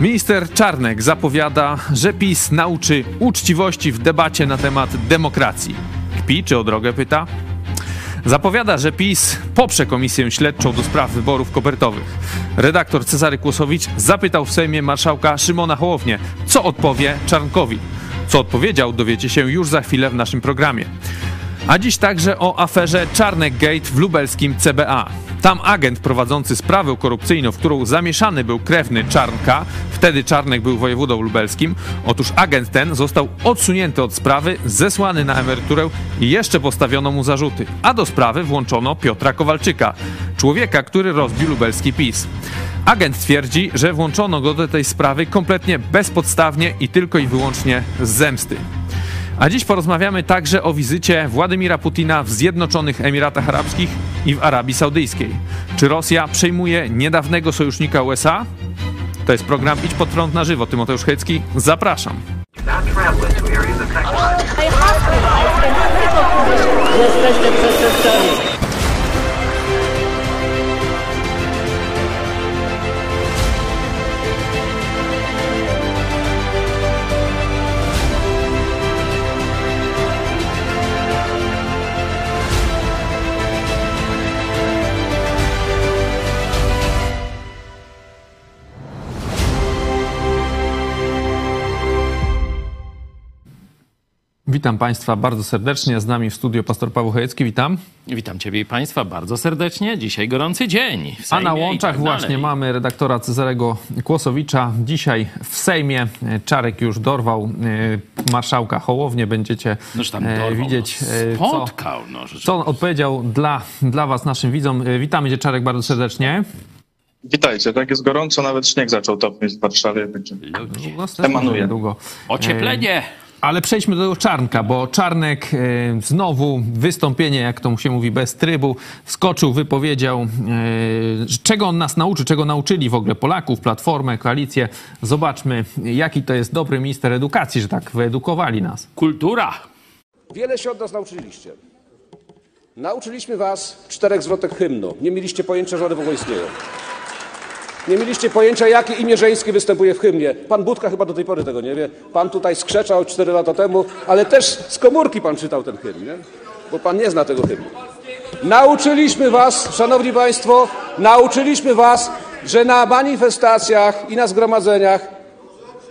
Minister Czarnek zapowiada, że PiS nauczy uczciwości w debacie na temat demokracji. Kpi czy o drogę pyta? Zapowiada, że PiS poprze komisję śledczą do spraw wyborów kopertowych. Redaktor Cezary Kłosowicz zapytał w Sejmie marszałka Szymona Hołownię, co odpowie Czarnkowi. Co odpowiedział, dowiecie się już za chwilę w naszym programie. A dziś także o aferze Czarnek Gate w lubelskim CBA. Tam agent prowadzący sprawę korupcyjną, w którą zamieszany był krewny Czarnka, wtedy Czarnek był wojewodą lubelskim, otóż agent ten został odsunięty od sprawy, zesłany na emeryturę i jeszcze postawiono mu zarzuty. A do sprawy włączono Piotra Kowalczyka, człowieka, który rozbił lubelski PiS. Agent twierdzi, że włączono go do tej sprawy kompletnie bezpodstawnie i tylko i wyłącznie z zemsty. A dziś porozmawiamy także o wizycie Władimira Putina w Zjednoczonych Emiratach Arabskich i w Arabii Saudyjskiej. Czy Rosja przejmuje niedawnego sojusznika USA? To jest program Idź pod prąd na żywo. Tymoteusz Hecki, zapraszam. Jesteście przestępcami. Witam Państwa bardzo serdecznie. Z nami w studiu pastor Paweł Chojecki. Witam. Witam Ciebie i Państwa bardzo serdecznie. Dzisiaj gorący dzień. A na łączach tak właśnie mamy redaktora Cezarego Kłosowicza. Dzisiaj w Sejmie Czarek już dorwał e, marszałka Hołownię. Będziecie Noż tam e, dorwał, widzieć, no, e, spotkał. co, No, co on odpowiedział dla, dla Was, naszym widzom. E, Witamy Cię Czarek bardzo serdecznie. Witajcie, tak jest gorąco, nawet śnieg zaczął topnieć w Warszawie. Będzie... No, Emanuje. niedługo. Ocieplenie. Ale przejdźmy do Czarnka, bo Czarnek e, znowu wystąpienie, jak to mu się mówi, bez trybu, wskoczył, wypowiedział, e, czego on nas nauczy, czego nauczyli w ogóle Polaków, Platformę, Koalicję. Zobaczmy, jaki to jest dobry minister edukacji, że tak wyedukowali nas. Kultura. Wiele się od nas nauczyliście. Nauczyliśmy was czterech zwrotek hymnu. Nie mieliście pojęcia, że one w ogóle istnieją. Nie mieliście pojęcia, jakie imię żeńskie występuje w hymnie. Pan Budka chyba do tej pory tego nie wie. Pan tutaj skrzeczał cztery lata temu, ale też z komórki pan czytał ten hymn, nie? Bo pan nie zna tego hymnu. Nauczyliśmy was, szanowni państwo, nauczyliśmy was, że na manifestacjach i na zgromadzeniach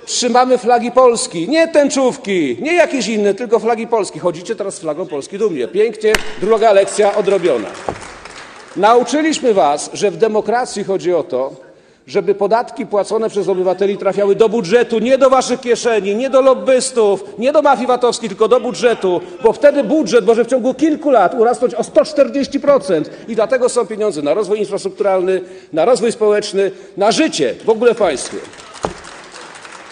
trzymamy flagi Polski. Nie tęczówki, nie jakieś inne, tylko flagi Polski. Chodzicie teraz z flagą Polski dumnie. Pięknie, druga lekcja odrobiona. Nauczyliśmy was, że w demokracji chodzi o to, żeby podatki płacone przez obywateli trafiały do budżetu, nie do waszych kieszeni, nie do lobbystów, nie do mafii VAT-owskiej, tylko do budżetu, bo wtedy budżet może w ciągu kilku lat urosnąć o 140% i dlatego są pieniądze na rozwój infrastrukturalny, na rozwój społeczny, na życie w ogóle w państwie.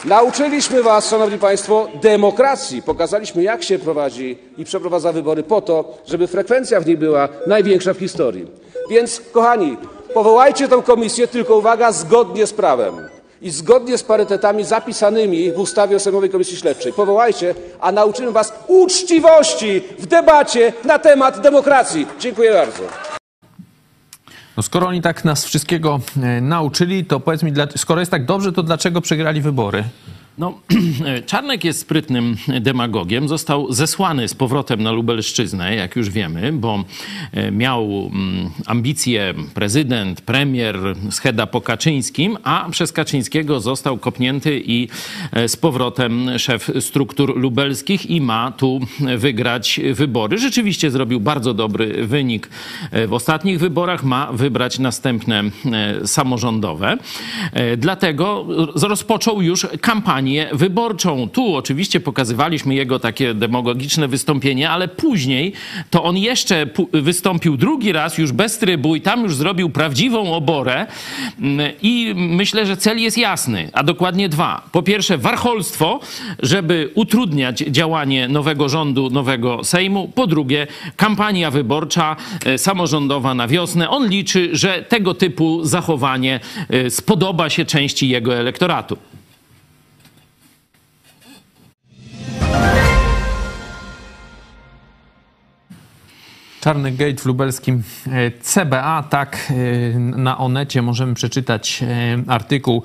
Nauczyliśmy Was, Szanowni Państwo, demokracji. Pokazaliśmy, jak się prowadzi i przeprowadza wybory po to, żeby frekwencja w niej była największa w historii. Więc, kochani, powołajcie tę komisję, tylko uwaga, zgodnie z prawem i zgodnie z parytetami zapisanymi w ustawie o Sejmowej Komisji Śledczej. Powołajcie, a nauczymy Was uczciwości w debacie na temat demokracji. Dziękuję bardzo. No skoro oni tak nas wszystkiego e, nauczyli, to powiedz mi, skoro jest tak dobrze, to dlaczego przegrali wybory? No, Czarnek jest sprytnym demagogiem. Został zesłany z powrotem na Lubelszczyznę, jak już wiemy, bo e, miał mm, ambicje prezydent, premier scheda po Kaczyńskim, a przez Kaczyńskiego został kopnięty i e, z powrotem szef struktur lubelskich i ma tu wygrać wybory. Rzeczywiście zrobił bardzo dobry wynik e, w ostatnich wyborach, ma wybrać następne samorządowe. Dlatego rozpoczął już kampanię wyborczą. Tu oczywiście pokazywaliśmy jego takie demagogiczne wystąpienie, ale później to on jeszcze wystąpił drugi raz już bez trybu i tam już zrobił prawdziwą oborę Mm, i myślę, że cel jest jasny, a dokładnie dwa. Po pierwsze warcholstwo, żeby utrudniać działanie nowego rządu, nowego Sejmu. Po drugie kampania wyborcza e, samorządowa na wiosnę. On liczy, że tego typu zachowanie e, spodoba się części jego elektoratu. Czarny Gate w lubelskim e, CBA. Tak, e, na Onecie możemy przeczytać e, artykuł,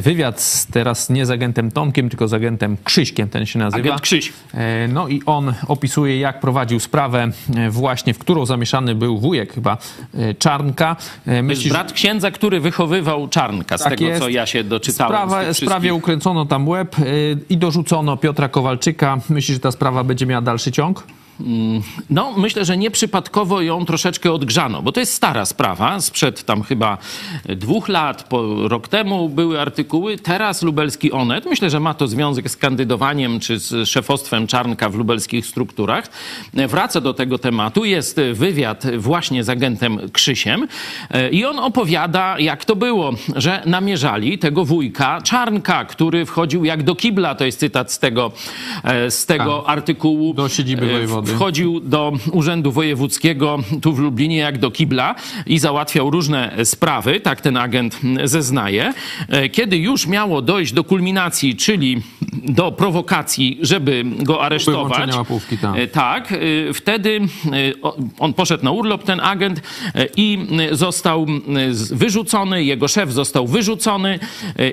wywiad teraz nie z agentem Tomkiem, tylko z agentem Krzyśkiem, ten się nazywa. Agent Krzyś. No i on opisuje, jak prowadził sprawę właśnie, w którą zamieszany był wujek chyba Czarnka. Myślisz, brat księdza, który wychowywał Czarnka, z tak tego jest. co ja się doczytałem. Sprawa, sprawie ukręcono tam łeb i dorzucono Piotra Kowalczyka. Myślisz, że ta sprawa będzie miała dalszy ciąg? Mm, no, myślę, że nieprzypadkowo ją troszeczkę odgrzano, bo to jest stara sprawa, sprzed tam chyba dwóch lat, po rok temu były artykuły, teraz lubelski Onet, myślę, że ma to związek z kandydowaniem czy z szefostwem Czarnka w lubelskich strukturach, wraca do tego tematu, jest wywiad właśnie z agentem Krzysiem e, i on opowiada, jak to było, że namierzali tego wujka Czarnka, który wchodził jak do kibla, to jest cytat z tego, e, z tego tak. artykułu. Do siedziby e, wojewody wchodził do Urzędu Wojewódzkiego tu w Lublinie jak do kibla i załatwiał różne sprawy, tak ten agent zeznaje. E, kiedy już miało dojść do kulminacji, czyli do prowokacji, żeby go aresztować. Łapówki, tak. E, tak, e, wtedy on poszedł na urlop, ten agent, i został wyrzucony, jego szef został wyrzucony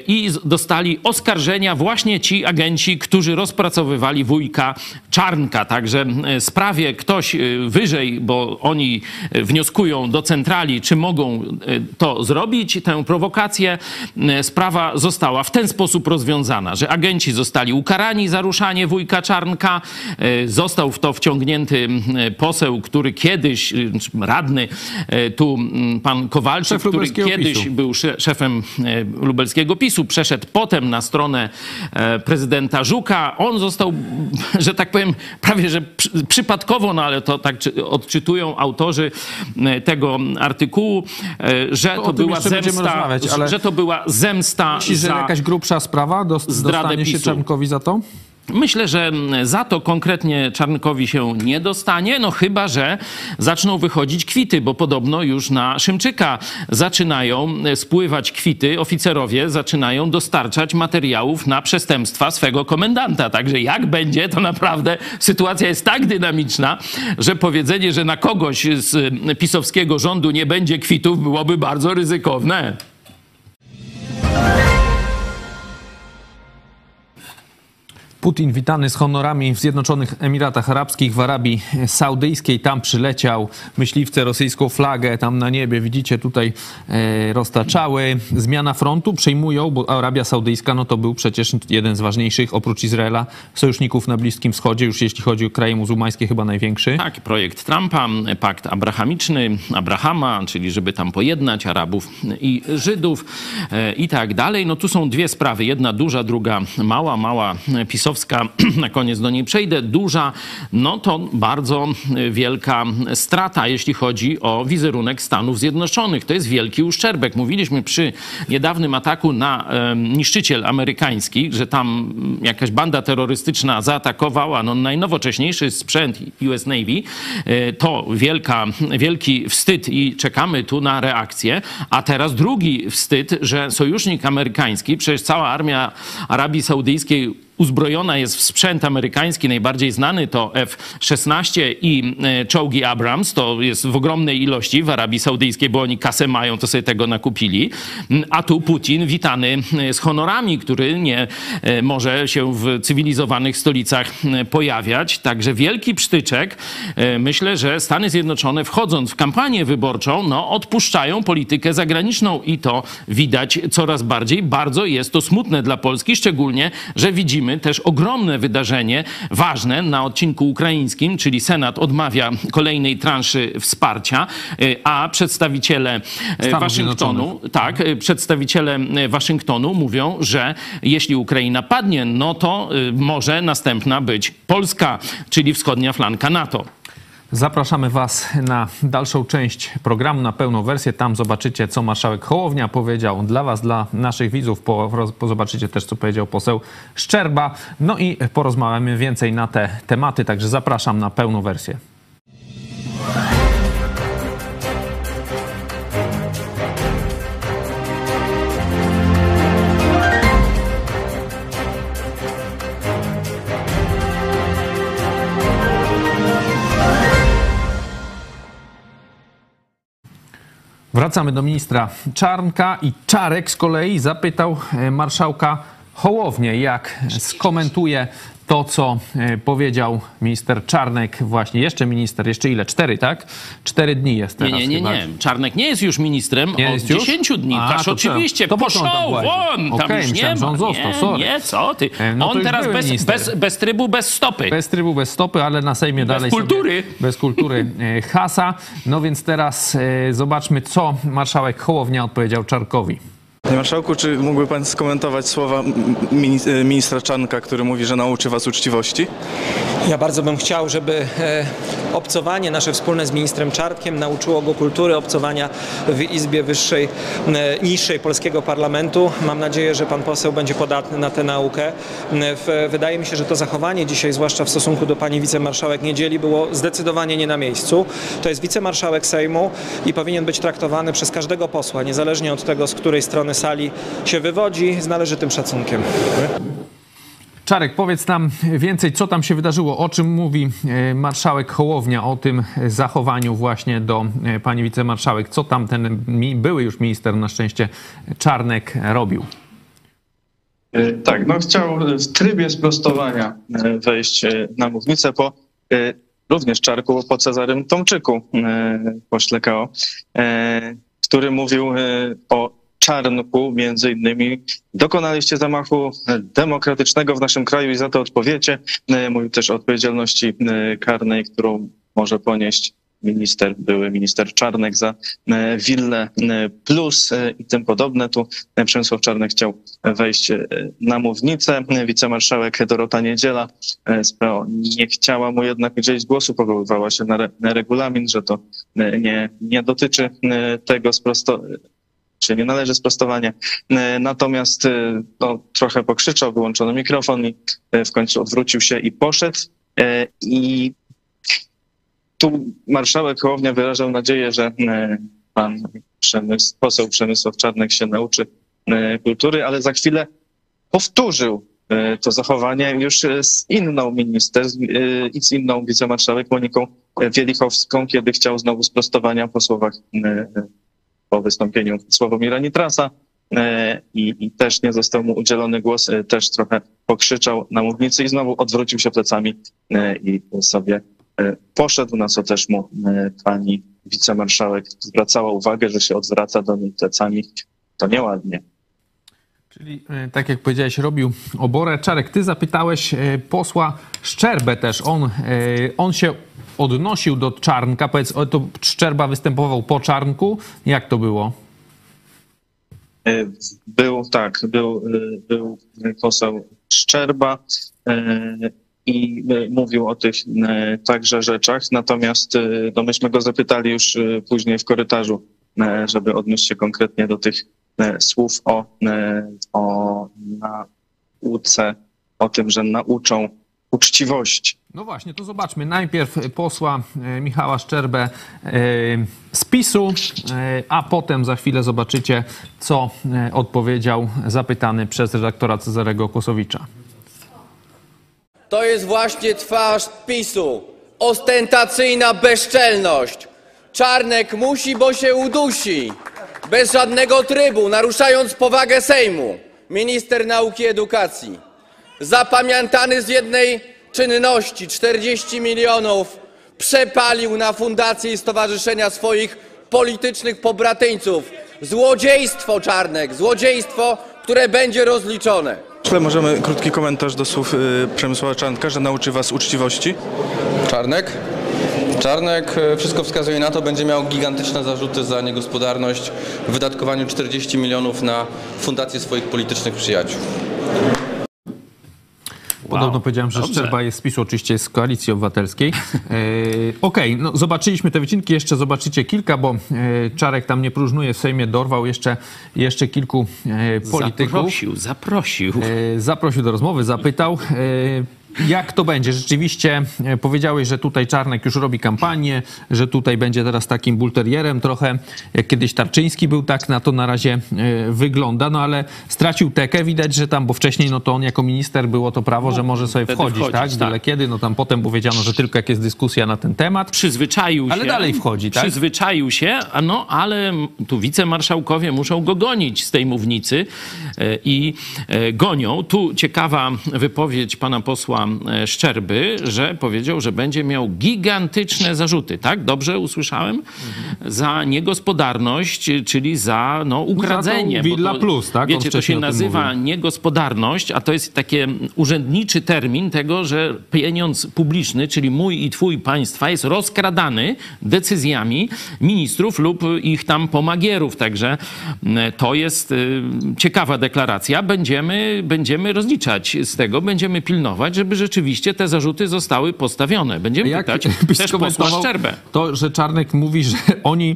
i dostali oskarżenia właśnie ci agenci, którzy rozpracowywali wujka Czarnka. Także sprawie ktoś y, wyżej, bo oni wnioskują do centrali, czy mogą y, to zrobić, tę prowokację, y, sprawa została w ten sposób rozwiązana, że agenci zostali ukarani za ruszanie wujka Czarnka, został w to wciągnięty poseł, który kiedyś, radny, tu pan Kowalczyk, który kiedyś PiSu. był szefem lubelskiego PiSu, przeszedł potem na stronę prezydenta Żuka. On został, że tak powiem, prawie że przypadkowo, no ale to tak odczytują autorzy e, tego artykułu, e, że to, to była zemsta, ale... że to była zemsta Myślisz, za że jakaś grubsza sprawa dostanie się Czarnkowi za to? Myślę, że za to konkretnie Czarnkowi się nie dostanie, no chyba, że zaczną wychodzić kwity, bo podobno już na Szymczyka zaczynają spływać kwity, oficerowie zaczynają dostarczać materiałów na przestępstwa swego komendanta. Także jak będzie, to naprawdę sytuacja jest tak dynamiczna, że powiedzenie, że na kogoś z pisowskiego rządu nie będzie kwitów byłoby bardzo ryzykowne. Putin witany z honorami w Zjednoczonych Emiratach Arabskich, w Arabii Saudyjskiej. Tam przyleciał, myśliwce rosyjską flagę tam na niebie, widzicie, tutaj e, roztaczały. Zmiana frontu przejmują, bo Arabia Saudyjska no to był przecież jeden z ważniejszych, oprócz Izraela, sojuszników na Bliskim Wschodzie, już jeśli chodzi o kraje muzułmańskie, chyba największy. Tak, projekt Trumpa, pakt abrahamiczny, Abrahama, czyli żeby tam pojednać Arabów i Żydów e, i tak dalej. No tu są dwie sprawy, jedna duża, druga mała, mała pisowska na koniec do niej przejdę, duża, no to bardzo wielka strata, jeśli chodzi o wizerunek Stanów Zjednoczonych. To jest wielki uszczerbek. Mówiliśmy przy niedawnym ataku na niszczyciel amerykański, że tam jakaś banda terrorystyczna zaatakowała no, najnowocześniejszy sprzęt US Navy. E, to wielka, wielki wstyd i czekamy tu na reakcję. A teraz drugi wstyd, że sojusznik amerykański, przecież cała armia Arabii Saudyjskiej uzbrojona jest w sprzęt amerykański, najbardziej znany to F-16 i e, czołgi Abrams, to jest w ogromnej ilości w Arabii Saudyjskiej, bo oni kasę mają, to sobie tego nakupili. Mm, a tu Putin witany e, z honorami, który nie e, może się w cywilizowanych stolicach pojawiać. Także wielki psztyczek. Myślę, że Stany Zjednoczone wchodząc w kampanię wyborczą, no odpuszczają politykę zagraniczną i to widać coraz bardziej. Bardzo jest to smutne dla Polski, szczególnie, że widzimy też ogromne wydarzenie, ważne na odcinku ukraińskim, czyli Senat odmawia kolejnej transzy wsparcia, y, a przedstawiciele y, Stanów Waszyngtonu, tak, y, przedstawiciele Waszyngtonu mówią, że jeśli Ukraina padnie, no to może następna być Polska, czyli wschodnia flanka NATO. Zapraszamy Was na dalszą część programu, na pełną wersję. Tam zobaczycie, co marszałek Hołownia powiedział dla Was, dla naszych widzów. Po, po, zobaczycie też, co powiedział poseł Szczerba. No i porozmawiamy więcej na te tematy, także zapraszam na pełną wersję. Wracamy do ministra Czarnka i Czarek z kolei zapytał e, marszałka Hołownię, jak skomentuje to, co e, powiedział minister Czarnek, właśnie jeszcze minister, jeszcze ile? Cztery, tak? Cztery dni jest Nie, teraz nie, nie, chyba. nie. Czarnek nie jest już ministrem Nie od? 10 dni. A, to oczywiście? To po co on tam poszło włazi? won, tam Okej, już nie ma. on został, nie, sorry. nie, co ty. E, no on teraz bez, minister. bez, bez trybu, bez stopy. Bez trybu, bez stopy, ale na Sejmie dalej kultury. Sobie, bez kultury e, hasa. No więc teraz e, zobaczmy, co marszałek Hołownia odpowiedział Czarkowi. Panie Marszałku, czy mógłby Pan skomentować słowa e, ministra Czarnka, który mówi, że nauczy Was uczciwości? Ja bardzo bym chciał, żeby e, obcowanie nasze wspólne z ministrem Czartkiem nauczyło go kultury obcowania w Izbie Wyższej, niższej polskiego parlamentu. Mam nadzieję, że pan poseł będzie podatny na tę naukę. Wydaje mi się, że to zachowanie dzisiaj, zwłaszcza w stosunku do pani wicemarszałek Niedzieli, było zdecydowanie nie na miejscu. To jest wicemarszałek Sejmu i powinien być traktowany przez każdego posła, niezależnie od tego, z której strony sali się wywodzi, z należytym szacunkiem. Czarek, powiedz nam więcej, co tam się wydarzyło, o czym mówi e, marszałek Hołownia, o tym zachowaniu właśnie do e, pani wicemarszałek. Co tam ten były już minister, na szczęście, Czarnek robił? E, Tak, no chciał w trybie sprostowania wejść na mównicę po również Czarku, po Cezarym Tomczyku, pośle KO, który mówił o Czarnku, między innymi dokonaliście zamachu demokratycznego w naszym kraju i za to odpowiecie. E, Mówił też o odpowiedzialności e, karnej, którą może ponieść minister, były minister Czarnek za e, willę plus i tym podobne. Tu Przemysław Czarnek chciał wejść na mównicę. Wicemarszałek Dorota Niedziela z PO nie chciała mu jednak udzielić głosu, powoływała się na, re, na regulamin, że to nie, nie dotyczy tego sprosto, czy nie należy sprostowania. E, Natomiast e, no, trochę pokrzyczał, wyłączono mikrofon i e, w końcu odwrócił się i poszedł. I tu marszałek Hołownia wyrażał nadzieję, że pan Przemysł, poseł Przemysław Czarnek się nauczy kultury, ale za chwilę powtórzył to zachowanie już z inną minister i z inną wicemarszałek Moniką Wielichowską, kiedy chciał znowu sprostowania po słowach po wystąpieniu Sławomira Nitrasa e, i, i też nie został mu udzielony głos, e, też trochę pokrzyczał na mównicy i znowu odwrócił się plecami e, i sobie poszedł, na co też mu pani wicemarszałek zwracała uwagę, że się odwraca do niej plecami. To nieładnie. Czyli, tak jak powiedziałeś, robił oborę. Czarek, ty zapytałeś posła Szczerbę też. On, on się odnosił do Czarnka. Powiedz, to Szczerba występował po Czarnku. Jak to było? E, Był, tak, był, e, był poseł Szczerba e, i mówił o tych także rzeczach, natomiast no myśmy go zapytali już później w korytarzu, żeby odnieść się konkretnie do tych słów o, o nauce, o tym, że nauczą uczciwości. No właśnie, to zobaczmy. Najpierw posła e, Michała Szczerbę e, z PiSu, e, a potem za chwilę zobaczycie, co odpowiedział zapytany przez redaktora Cezarego Kłosowicza. To jest właśnie twarz PiSu. Ostentacyjna bezczelność. Czarnek musi, bo się udusi. Bez żadnego trybu, naruszając powagę Sejmu. Minister nauki i edukacji. Zapamiętany z jednej czynności 40 milionów przepalił na fundacje i stowarzyszenia swoich politycznych pobratyńców. Złodziejstwo, Czarnek, złodziejstwo, które będzie rozliczone. Myślę, możemy krótki komentarz do słów e, Przemysława Czarnka, że nauczy Was uczciwości. Czarnek? Czarnek, e, wszystko wskazuje na to, będzie miał gigantyczne zarzuty za niegospodarność w wydatkowaniu 40 milionów na fundację swoich politycznych przyjaciół. Podobno powiedziałem, że dobrze. Szczerba jest z PiSu, oczywiście jest z Koalicji Obywatelskiej. E, Okej, no zobaczyliśmy te wycinki, jeszcze zobaczycie kilka, bo e, Czarek tam nie próżnuje w Sejmie, dorwał jeszcze, jeszcze kilku e, polityków. Zaprosił, zaprosił. E, zaprosił do rozmowy, zapytał. Jak to będzie? Rzeczywiście e, powiedziałeś, że tutaj Czarnek już robi kampanię, że tutaj będzie teraz takim bulterierem trochę, jak kiedyś Tarczyński był, tak na to na razie e, wygląda, no ale stracił tekę, widać, że tam, bo wcześniej no to on jako minister było to prawo, że może sobie wchodzić, wchodzić, tak? tak. Byle kiedy, no tam potem powiedziano, że tylko jak jest dyskusja na ten temat. Przyzwyczaił Ale się. dalej wchodzi, tak? Przyzwyczaił się, no ale tu wicemarszałkowie muszą go gonić z tej mównicy e, i gonią. Tu ciekawa wypowiedź pana posła Szczerby, że powiedział, że będzie miał gigantyczne zarzuty, tak? Dobrze usłyszałem? Za niegospodarność, czyli za no, ukradzenie. Villa to, Plus, tak? Wiecie, to się nazywa mówił. niegospodarność, a to jest takie urzędniczy termin tego, że pieniądz publiczny, czyli mój i twój państwa, jest rozkradany decyzjami ministrów lub ich tam pomagierów. Także mm, to jest y, ciekawa deklaracja. Będziemy, będziemy rozliczać z tego, będziemy pilnować, żeby rzeczywiście te zarzuty zostały postawione. Będziemy Jak pytać też posła Szczerbę. To, że Czarnek mówi, że oni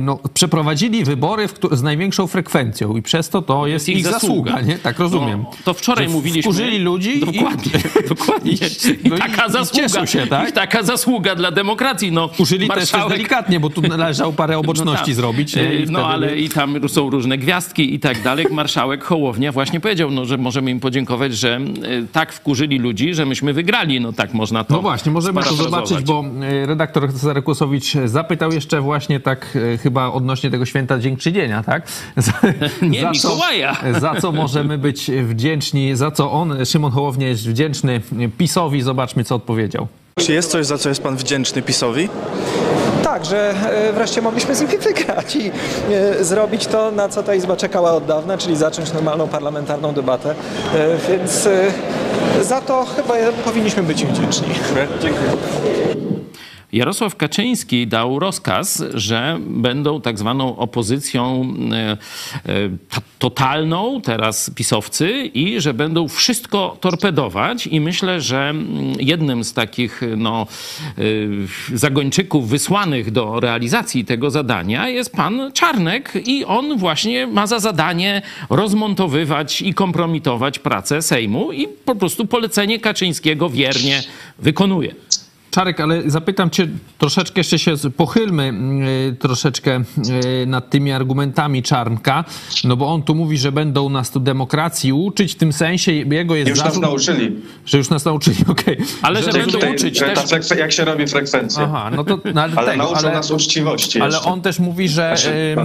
no, przeprowadzili wybory w, z największą frekwencją i przez to to jest, ich, zasługa. nie? Tak rozumiem. No, to wczoraj Że mówiliśmy. Wkurzyli ludzi Dokładnie. i, dokładnie. i, no I taka i, zasługa. I się, tak? I taka zasługa dla demokracji. No, Użyli też, też marszałek- delikatnie, bo tu należało parę oboczności tak. zrobić. nie? I Yy, No ale i tam są różne gwiazdki i tak dalej. Marszałek Hołownia właśnie powiedział, no, że możemy im podziękować, że y, tak wkurzyli ludzi, że myśmy wygrali. No tak można to No właśnie, możemy to zobaczyć, bo redaktor Cezary Kłosowicz zapytał jeszcze właśnie tak e, chyba odnośnie tego święta Dziękczynienia, tak? Za, Nie, za Mikołaja. Co, za co możemy być wdzięczni, za co on, Szymon Hołownia jest wdzięczny PiSowi. Zobaczmy, co odpowiedział. Czy jest coś, za co jest pan wdzięczny PiSowi? Tak, że e, wreszcie mogliśmy z nimi wygrać i e, zrobić to, na co ta Izba czekała od dawna, czyli zacząć normalną parlamentarną debatę. Więc za to chyba powinniśmy być im wdzięczni. Dziękuję. Jarosław Kaczyński dał rozkaz, że będą tak zwaną opozycją e, e, ta- totalną, teraz pisowcy, i że będą wszystko torpedować. I myślę, że mm, jednym z takich no, e, zagończyków wysłanych do realizacji tego zadania jest pan Czarnek i on właśnie ma za zadanie rozmontowywać i kompromitować pracę Sejmu i po prostu polecenie Kaczyńskiego wiernie wykonuje. Czarek, ale zapytam cię troszeczkę, jeszcze się pochylmy y, troszeczkę y, nad tymi argumentami Czarnka, no bo on tu mówi, że będą nas tu demokracji uczyć, w tym sensie jego jest Już nas zarzut, nauczyli. że już nas nauczyli, okej. Ale że będą Tutaj, uczyć że też. frekwe- jak się robi frekwencja. Aha, no to no, ale, Ale tego, nauczą ale, nas uczciwości ale jeszcze. on też mówi, że... Znaczy,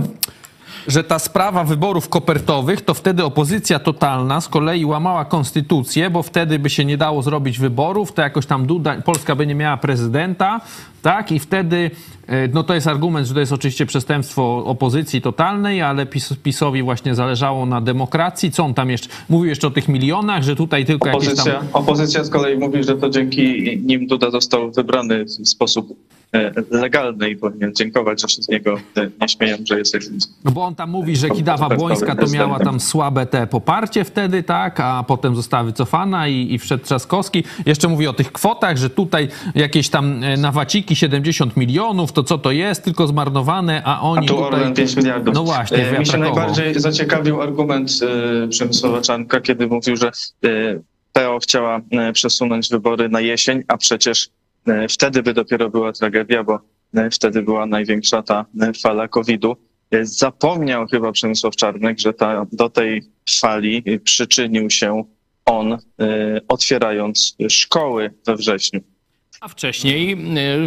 że ta sprawa wyborów kopertowych, to wtedy opozycja totalna z kolei łamała konstytucję, bo wtedy by się nie dało zrobić wyborów, to jakoś tam Duda, Polska by nie miała prezydenta, tak? I wtedy, e, no to jest argument, że to jest oczywiście przestępstwo opozycji totalnej, ale PiS, PiSowi właśnie zależało na demokracji. Co on tam jeszcze, mówił jeszcze o tych milionach, że tutaj tylko jakieś Opozycja, tam... opozycja z kolei mówi, że to dzięki nim Duda został wybrany w sposób e, legalny i powinien dziękować, że się z niego nie śmieją, że jest jakimś No bo on tam mówi, że Kidawa Błońska to miała tam słabe te poparcie wtedy, tak, a potem została wycofana i, i wszedł Trzaskowski. Jeszcze mówi o tych kwotach, że tutaj jakieś tam e, nawaciki 70 milionów, to co to jest, tylko zmarnowane, a A oni tu tutaj... Orlen 5 miliardów. No właśnie, E, Mi się wiatrakowo. najbardziej zaciekawił argument e, Przemysława Czarnka, kiedy mówił, że e, PO chciała przesunąć wybory na jesień, a przecież wtedy by dopiero była tragedia, bo e, wtedy była największa ta e, fala COVID-u. E, Zapomniał chyba Przemysław Czarnek, że ta, do tej fali e, przyczynił się on, e, otwierając szkoły we wrześniu. A wcześniej e,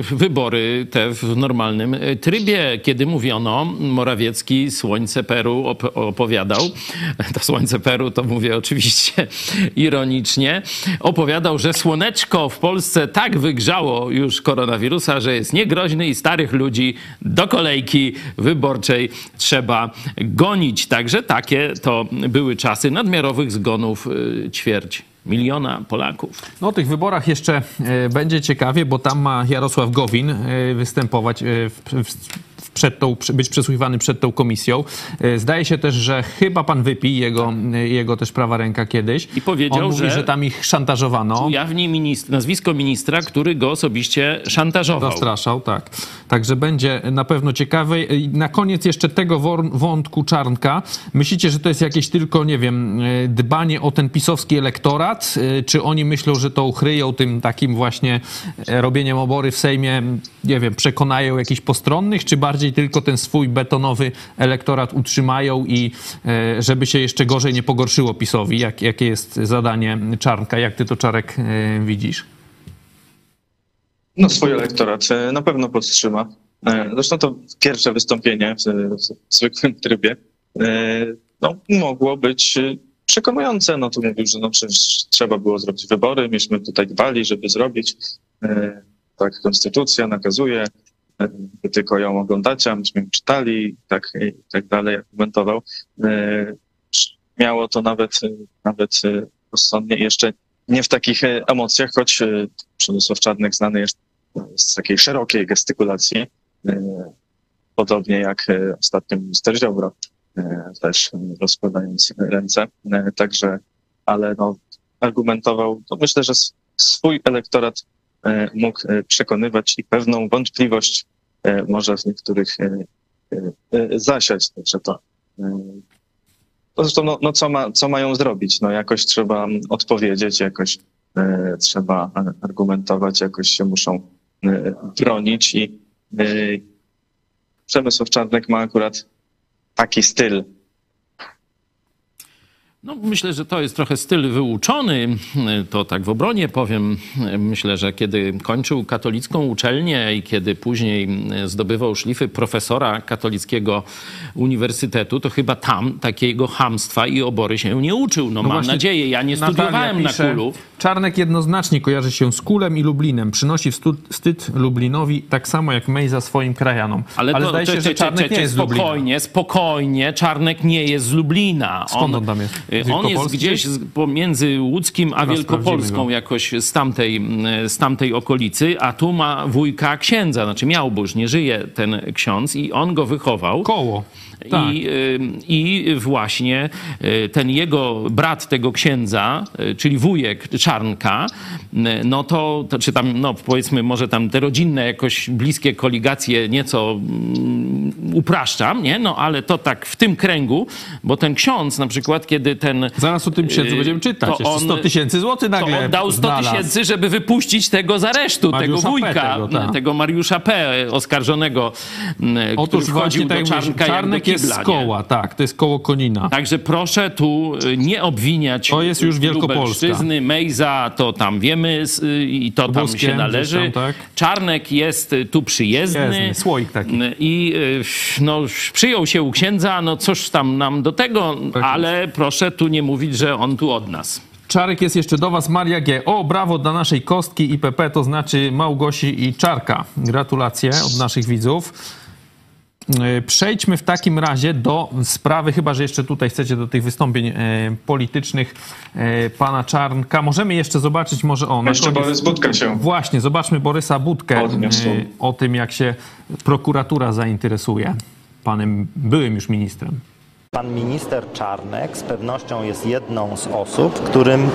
wybory te w normalnym e, trybie, kiedy mówiono, Morawiecki Słońce Peru op- opowiadał, to Słońce Peru to mówię oczywiście ironicznie, opowiadał, że słoneczko w Polsce tak wygrzało już koronawirusa, że jest niegroźny i starych ludzi do kolejki wyborczej trzeba gonić. Także takie to były czasy nadmiarowych zgonów e, ćwierć miliona Polaków. No o tych wyborach jeszcze e, będzie ciekawie, bo tam ma Jarosław Gowin e, występować e, w, w, przed tą, być przesłuchiwany przed tą komisją. E, zdaje się też, że chyba pan Wypi, jego, jego też prawa ręka kiedyś. I powiedział, mówi, że, że tam ich szantażowano. Ujawni ministr, nazwisko ministra, który go osobiście szantażował. Zastraszał, tak. Także będzie na pewno ciekawe. Na koniec jeszcze tego wątku Czarnka. Myślicie, że to jest jakieś tylko, nie wiem, e, dbanie o ten pisowski elektorat? E, Czy oni myślą, że to uchryją tym takim właśnie e, robieniem obory w Sejmie, nie wiem, przekonają jakichś postronnych, czy bardziej tylko ten swój betonowy elektorat utrzymają i e, żeby się jeszcze gorzej nie pogorszyło PiSowi? Jak, jakie jest zadanie Czarnka? Jak ty to, Czarek, e, widzisz? No swój elektorat e, na pewno podtrzyma. E, Zresztą to pierwsze wystąpienie w, zwykłym trybie no, mogło być przekonujące. No tu mówił, że no trzeba było zrobić wybory, myśmy tutaj dbali, żeby zrobić. Tak konstytucja nakazuje, tylko ją oglądacie, a myśmy ją czytali i tak, i tak dalej, jak komentował. E, Miało to nawet, e, nawet e, rozsądnie jeszcze nie w takich e, emocjach, choć e, Przemysław Czarnek znany jest z takiej szerokiej gestykulacji, e, podobnie jak e, ostatnio minister Ziobro, e, też e, rozkładając ręce. E, Także, ale no, argumentował, to myślę, że swój elektorat e, mógł e, przekonywać i pewną wątpliwość e, może w niektórych e, e, e, zasiać. Także to e, zresztą, no, no co, ma, co mają zrobić? No jakoś trzeba odpowiedzieć, jakoś e, trzeba e, argumentować, jakoś się muszą e, bronić i e, Przemysław Czarnek ma akurat taki styl. No, myślę, że to jest trochę styl wyuczony. To tak w obronie powiem. Myślę, że kiedy kończył katolicką uczelnię i kiedy później zdobywał szlify profesora katolickiego uniwersytetu, to chyba tam takiego hamstwa i obory się nie uczył. No, mam właśnie nadzieję. Ja nie studiowałem na pisze, kulu. Czarnek jednoznacznie kojarzy się z Kulem i Lublinem. Przynosi wstyd, Lublinowi, tak samo jak Mejza swoim krajanom. Ale, to- zdaje to- się, że Czarnek nie jest z Lublina. Spokojnie, spokojnie. Czarnek nie jest z Lublina. Skąd on tam jest? Z On jest gdzieś pomiędzy Łódzkim a Wielkopolską jakoś z tamtej, z tamtej okolicy, a tu ma wujka księdza, znaczy miał, bo już nie żyje ten ksiądz i on go wychował. Koło. Tak. I, y, I właśnie y, ten jego brat tego księdza, y, czyli wujek Czarnka, no to, to czy tam, no powiedzmy, może tam te rodzinne jakoś bliskie koligacje nieco mm, upraszczam, nie? No ale to tak w tym kręgu, bo ten ksiądz na przykład, kiedy ten... Zaraz o tym księdzu będziemy czytać. to Jeszcze 100 tysięcy złotych to nagle on dał 100 znalazł. tysięcy, żeby wypuścić tego z aresztu, Mariusza tego wujka, P. tego, tak. tego Mariusza P. oskarżonego, mm, który Otóż wchodził właśnie do tak Czarnka jak Czarnek jest kibla, z nie? koła, tak, to jest koło Konina. Także proszę tu y, nie obwiniać To jest już Wielkopolska. Lubelszczyzny, Mejza, to tam wiemy y, i to tam Lubuskiem się należy. tam, tak. Czarnek jest y, tu przyjezdny. Przyjezdny, słoik taki. I no, przyjął się u księdza, no cóż tam nam do tego, Tak ale proszę tu nie mówić, że on tu od nas. Czarek jest jeszcze do was, Maria G. O, brawo dla naszej kostki IPP, to znaczy Małgosi i Czarka. Gratulacje od naszych widzów. E, Przejdźmy w takim razie do sprawy, chyba że jeszcze tutaj chcecie do tych wystąpień e, politycznych e, pana Czarnka. Możemy jeszcze zobaczyć, może on. Jeszcze Borys Budka się Właśnie, zobaczmy Borysa Budkę o tym, jak się prokuratura zainteresuje panem byłym już ministrem. Pan minister Czarnek z pewnością jest jedną z osób, którym,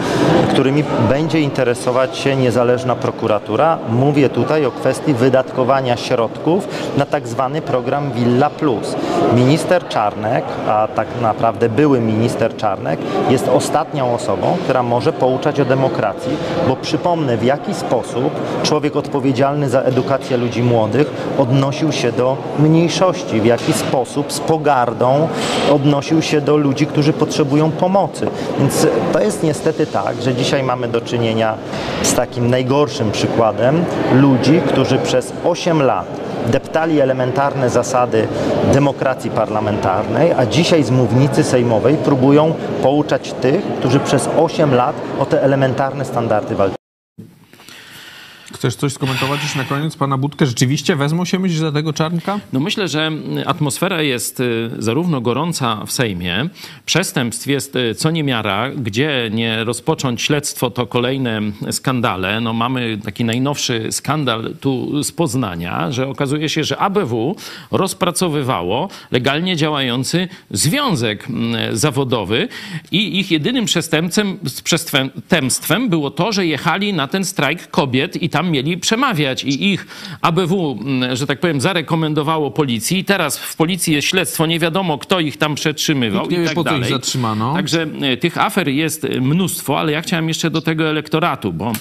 którymi będzie interesować się niezależna prokuratura. Mówię tutaj o kwestii wydatkowania środków na tak zwany program Villa Plus. Minister Czarnek, a tak naprawdę były minister Czarnek, jest ostatnią osobą, która może pouczać o demokracji, bo przypomnę w jaki sposób człowiek odpowiedzialny za edukację ludzi młodych odnosił się do mniejszości, w jaki sposób z pogardą odnosił się do ludzi, którzy potrzebują pomocy. Więc to jest niestety tak, że dzisiaj mamy do czynienia z takim najgorszym przykładem ludzi, którzy przez 8 lat deptali elementarne zasady demokracji parlamentarnej, a dzisiaj z mównicy sejmowej próbują pouczać tych, którzy przez 8 lat o te elementarne standardy walczyli. Chcesz coś skomentować już na koniec? Pana Budkę rzeczywiście wezmą się myślisz za tego Czarnka? No myślę, że atmosfera jest y, zarówno gorąca w Sejmie, przestępstw jest y, co niemiara, gdzie nie rozpocząć śledztwo, to kolejne skandale. No mamy taki najnowszy skandal tu z Poznania, że okazuje się, że ABW rozpracowywało legalnie działający związek zawodowy i ich jedynym przestępcem, przestępstwem było to, że jechali na ten strajk kobiet i tam mieli przemawiać i ich ABW, że tak powiem, zarekomendowało policji. Teraz w policji jest śledztwo, nie wiadomo kto ich tam przetrzymywał Nikt nie i wie, tak po co ich dalej. zatrzymano. Także e, tych afer jest mnóstwo, ale ja chciałem jeszcze do tego elektoratu, bo e,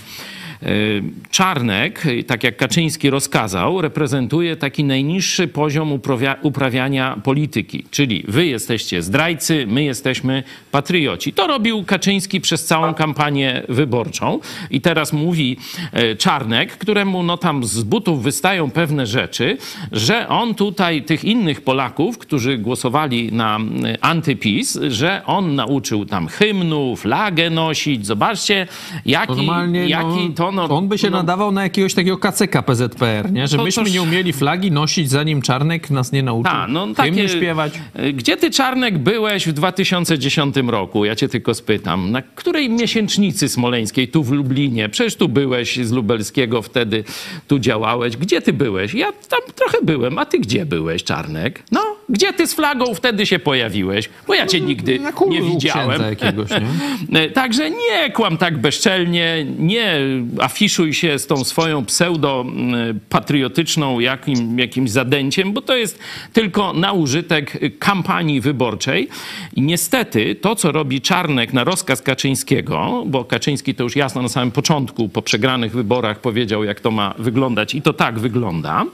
Czarnek, tak jak Kaczyński rozkazał, reprezentuje taki najniższy poziom uprawia, uprawiania polityki. Czyli wy jesteście zdrajcy, my jesteśmy patrioci. To robił Kaczyński przez całą kampanię wyborczą. I teraz mówi e, Czarnek, któremu no tam z butów wystają pewne rzeczy, że on tutaj tych innych Polaków, którzy głosowali na e, antypis, że on nauczył tam hymnu, flagę nosić. Zobaczcie, jaki, Normalnie jaki no, to no, on by się no, nadawał na jakiegoś takiego kacyka PZPR, nie? Że To- myśmy toż- nie umieli flagi nosić, zanim Czarnek nas nie nauczył Ta, no takie, śpiewać. Gdzie ty, Czarnek, byłeś w 2010 roku? Ja cię tylko spytam. Na której miesięcznicy smoleńskiej tu w Lublinie? Przecież tu byłeś z Lubelskiego wtedy, tu działałeś. Gdzie ty byłeś? Ja tam trochę byłem, a ty gdzie byłeś, Czarnek? No, gdzie ty z flagą wtedy się pojawiłeś? Bo ja cię nigdy Na kulu nie widziałem. jakiegoś, nie? E, Także nie kłam tak bezczelnie, nie afiszuj się z tą swoją pseudo-patriotyczną jakim, jakimś zadęciem, bo to jest tylko na użytek kampanii wyborczej. I niestety to, co robi Czarnek na rozkaz Kaczyńskiego, bo Kaczyński to już jasno na samym początku, po przegranych wyborach powiedział, jak to ma wyglądać i to tak wygląda.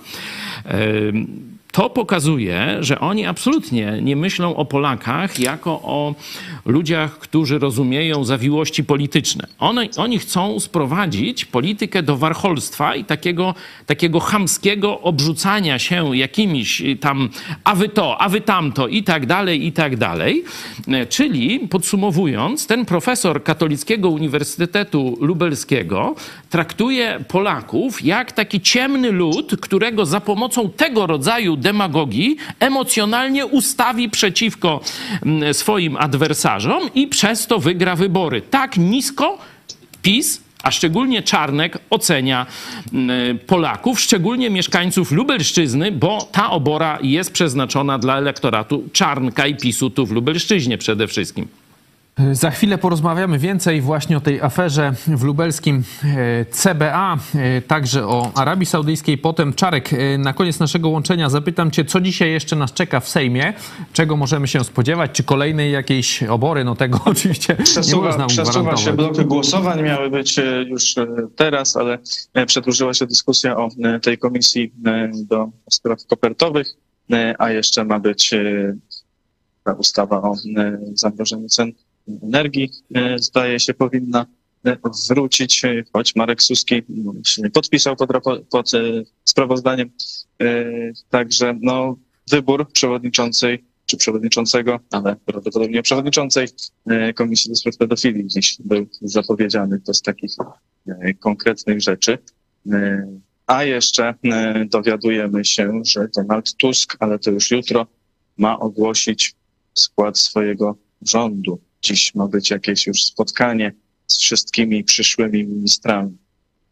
Em, to pokazuje, że oni absolutnie nie myślą o Polakach jako o ludziach, którzy rozumieją zawiłości polityczne. One, oni chcą sprowadzić politykę do warcholstwa i takiego, takiego chamskiego obrzucania się jakimiś tam a wy to, a wy tamto i tak dalej, i tak dalej. E, Czyli podsumowując, ten profesor Katolickiego Uniwersytetu Lubelskiego traktuje Polaków jak taki ciemny lud, którego za pomocą tego rodzaju demagogii emocjonalnie ustawi przeciwko mm, swoim adwersarzom i przez to wygra wybory. Tak nisko PiS a szczególnie Czarnek ocenia mm, Polaków, szczególnie mieszkańców Lubelszczyzny, bo ta obora jest przeznaczona dla elektoratu Czarnka i PiSu tu w Lubelszczyźnie przede wszystkim. Za chwilę porozmawiamy więcej właśnie o tej aferze w lubelskim e, CBA, e, także o Arabii Saudyjskiej. Potem Czarek, e, na koniec naszego łączenia zapytam Cię, co dzisiaj jeszcze nas czeka w Sejmie? Czego możemy się spodziewać? Czy kolejnej jakiejś obory? No tego oczywiście nie Przesuwa, można mu przesuwa się bloky głosowań, miały być już teraz, ale przedłużyła się dyskusja o tej komisji do spraw kopertowych, a jeszcze ma być ta ustawa o zamrożeniu cen energii, e, zdaje się powinna e, wrócić, e, choć Marek Suski no, podpisał pod, pod sprawozdaniem. Także no, wybór przewodniczącej czy przewodniczącego, ale prawdopodobnie przewodniczącej Komisji do Spraw Pedofilii dziś był zapowiedziany. To z takich konkretnych rzeczy. A jeszcze dowiadujemy się, że Donald Tusk, ale to już jutro, ma ogłosić skład swojego rządu. Dziś ma być jakieś już spotkanie z wszystkimi przyszłymi ministrami.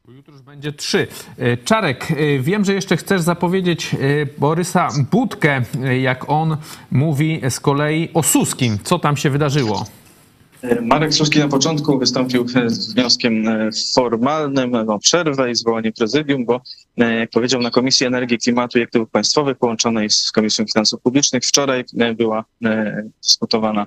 Jutro już będzie trzy. E, Czarek, e, wiem, że jeszcze chcesz zapowiedzieć e, Borysa Budkę, jak on mówi z kolei o Suskim. Co tam się wydarzyło? Marek Suski na początku wystąpił z wnioskiem formalnym o przerwę i zwołanie prezydium, bo jak powiedział na Komisji Energii, Klimatu i Aktywów Państwowych połączonej z Komisją Finansów Publicznych wczoraj była dyskutowana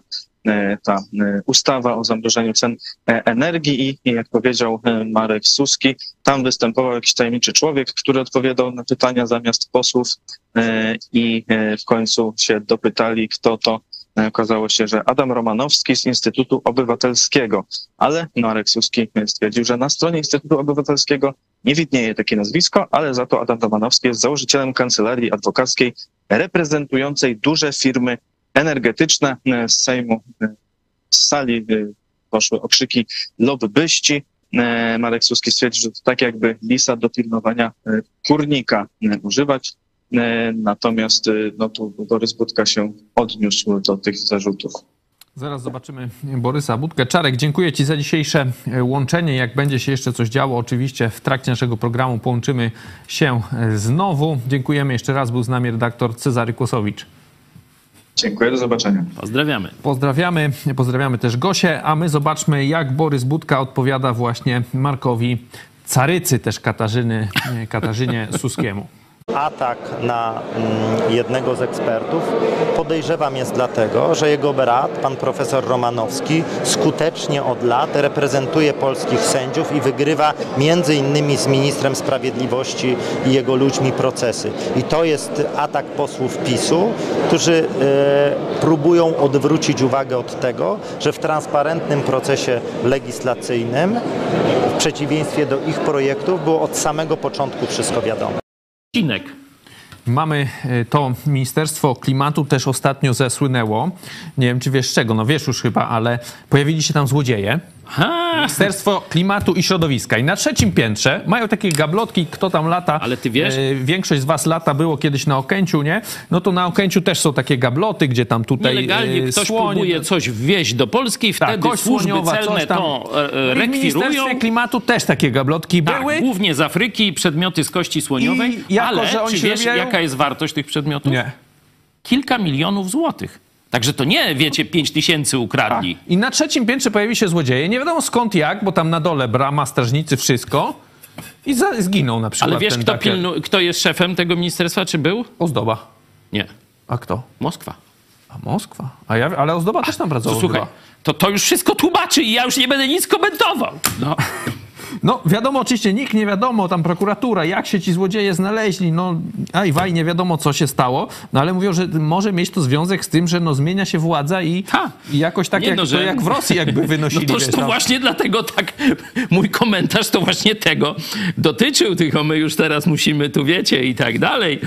ta e, ustawa o zamrożeniu cen e, energii i, jak powiedział e, Marek Suski, tam występował jakiś tajemniczy człowiek, który odpowiadał na pytania zamiast posłów e, i e, w końcu się dopytali, kto to. E, Okazało się, że Adam Romanowski z Instytutu Obywatelskiego, ale Marek Suski stwierdził, że na stronie Instytutu Obywatelskiego nie widnieje takie nazwisko, ale za to Adam Romanowski jest założycielem kancelarii adwokackiej reprezentującej duże firmy energetyczne E, z Sejmu. e, Z sali e, poszły okrzyki lobbyści. Marek Suski stwierdził, że to tak jakby lisa do pilnowania kurnika używać. Natomiast no tu Borys Budka się odniósł do tych zarzutów. Zaraz zobaczymy Borysa Budkę. Czarek, dziękuję Ci za dzisiejsze łączenie. Jak będzie się jeszcze coś działo, oczywiście w trakcie naszego programu połączymy się znowu. Dziękujemy jeszcze raz. Był z nami redaktor Cezary Kłosowicz. Dziękuję, do zobaczenia. Pozdrawiamy. Pozdrawiamy, pozdrawiamy też Gosię, a my zobaczmy, jak Borys Budka odpowiada właśnie Markowi Carycy, też Katarzyny, Katarzynie Suskiemu. Atak na mm, jednego z ekspertów podejrzewam jest dlatego, że jego brat, pan profesor Romanowski, skutecznie od lat reprezentuje polskich sędziów i wygrywa między innymi z ministrem sprawiedliwości i jego ludźmi procesy. I to jest atak posłów PiSu, którzy e, próbują odwrócić uwagę od tego, że w transparentnym procesie legislacyjnym, w przeciwieństwie do ich projektów, było od samego początku wszystko wiadomo. Cinek. Mamy e, to Ministerstwo Klimatu też ostatnio zesłynęło. Nie wiem, czy wiesz czego, no wiesz już chyba, ale pojawili się tam złodzieje. Ha! Ministerstwo Klimatu i Środowiska. I na trzecim piętrze mają takie gablotki, kto tam lata. Ale ty wiesz? E, większość z was lata było kiedyś na Okęciu, nie? No to na Okęciu też są takie gabloty, gdzie tam tutaj Nielegalnie e, ktoś słoń, próbuje coś wwieźć do Polski, tak, wtedy kość służby celne tam. to e, e, I W Ministerstwie rekwirują. Klimatu też takie gablotki Tak, były. głównie z Afryki, przedmioty z kości słoniowej. I jako, ale że oni czy wiesz, jaka jest wartość tych przedmiotów? Nie. Kilka milionów złotych. Także to nie, wiecie, pięć tysięcy ukradli. I na trzecim piętrze pojawi się złodzieje. Nie wiadomo skąd, jak, bo tam na dole brama, strażnicy, wszystko. I za, zginął na przykład Ale wiesz, kto, pilnu, kto jest szefem tego ministerstwa, czy był? Ozdoba. Nie. A kto? Moskwa. A Moskwa. A ja, ale Ozdoba też tam To pracował. słuchaj, chyba. to, to już wszystko tłumaczy i ja już nie będę nic komentował. No. No wiadomo, oczywiście nikt nie wiadomo, tam prokuratura, jak się ci złodzieje znaleźli, no aj waj, nie wiadomo co się stało, no ale mówią, że może mieć to związek z tym, że no zmienia się władza i, Ha. i jakoś tak jak, no, to że- jak w Rosji jakby wynosili. No toż wiesz, to tam. właśnie dlatego tak mój komentarz to właśnie tego dotyczył, tylko my już teraz musimy tu wiecie i tak dalej.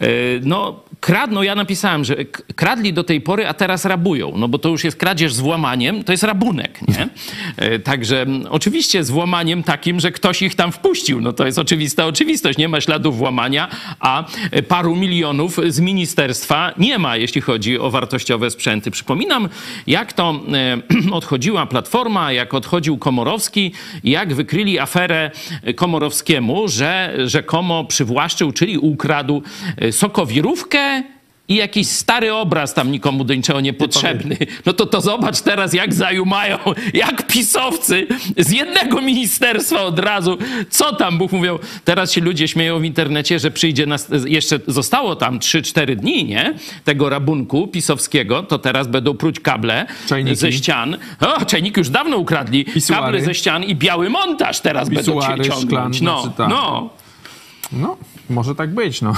E, No kradną, ja napisałem, że kradli do tej pory, a teraz rabują, no bo to już jest kradzież z włamaniem, to jest rabunek, nie? E, Także m, oczywiście z włamaniem takim, że ktoś ich tam wpuścił, no to jest oczywista oczywistość, nie ma śladów włamania, a e, paru milionów z ministerstwa nie ma, jeśli chodzi o wartościowe sprzęty. Przypominam, jak to e, odchodziła Platforma, jak odchodził Komorowski, jak wykryli aferę Komorowskiemu, że rzekomo przywłaszczył, czyli ukradł sokowirówkę i jakiś stary obraz tam nikomu do niczego niepotrzebny. No to to zobacz teraz, jak zajumają, jak pisowcy z jednego ministerstwa od razu. Co tam, Bóg mówią, teraz się ludzie śmieją w internecie, że przyjdzie nas, jeszcze zostało tam 3-4 dni, nie? Tego rabunku pisowskiego, to teraz będą pruć kable Czajniki. ze ścian. O, czajniki już dawno ukradli. Pisuary. Kable ze ścian i biały montaż teraz będą Pisuary, cię ciągnąć. szklan, No, tak. no. No, może tak być, no.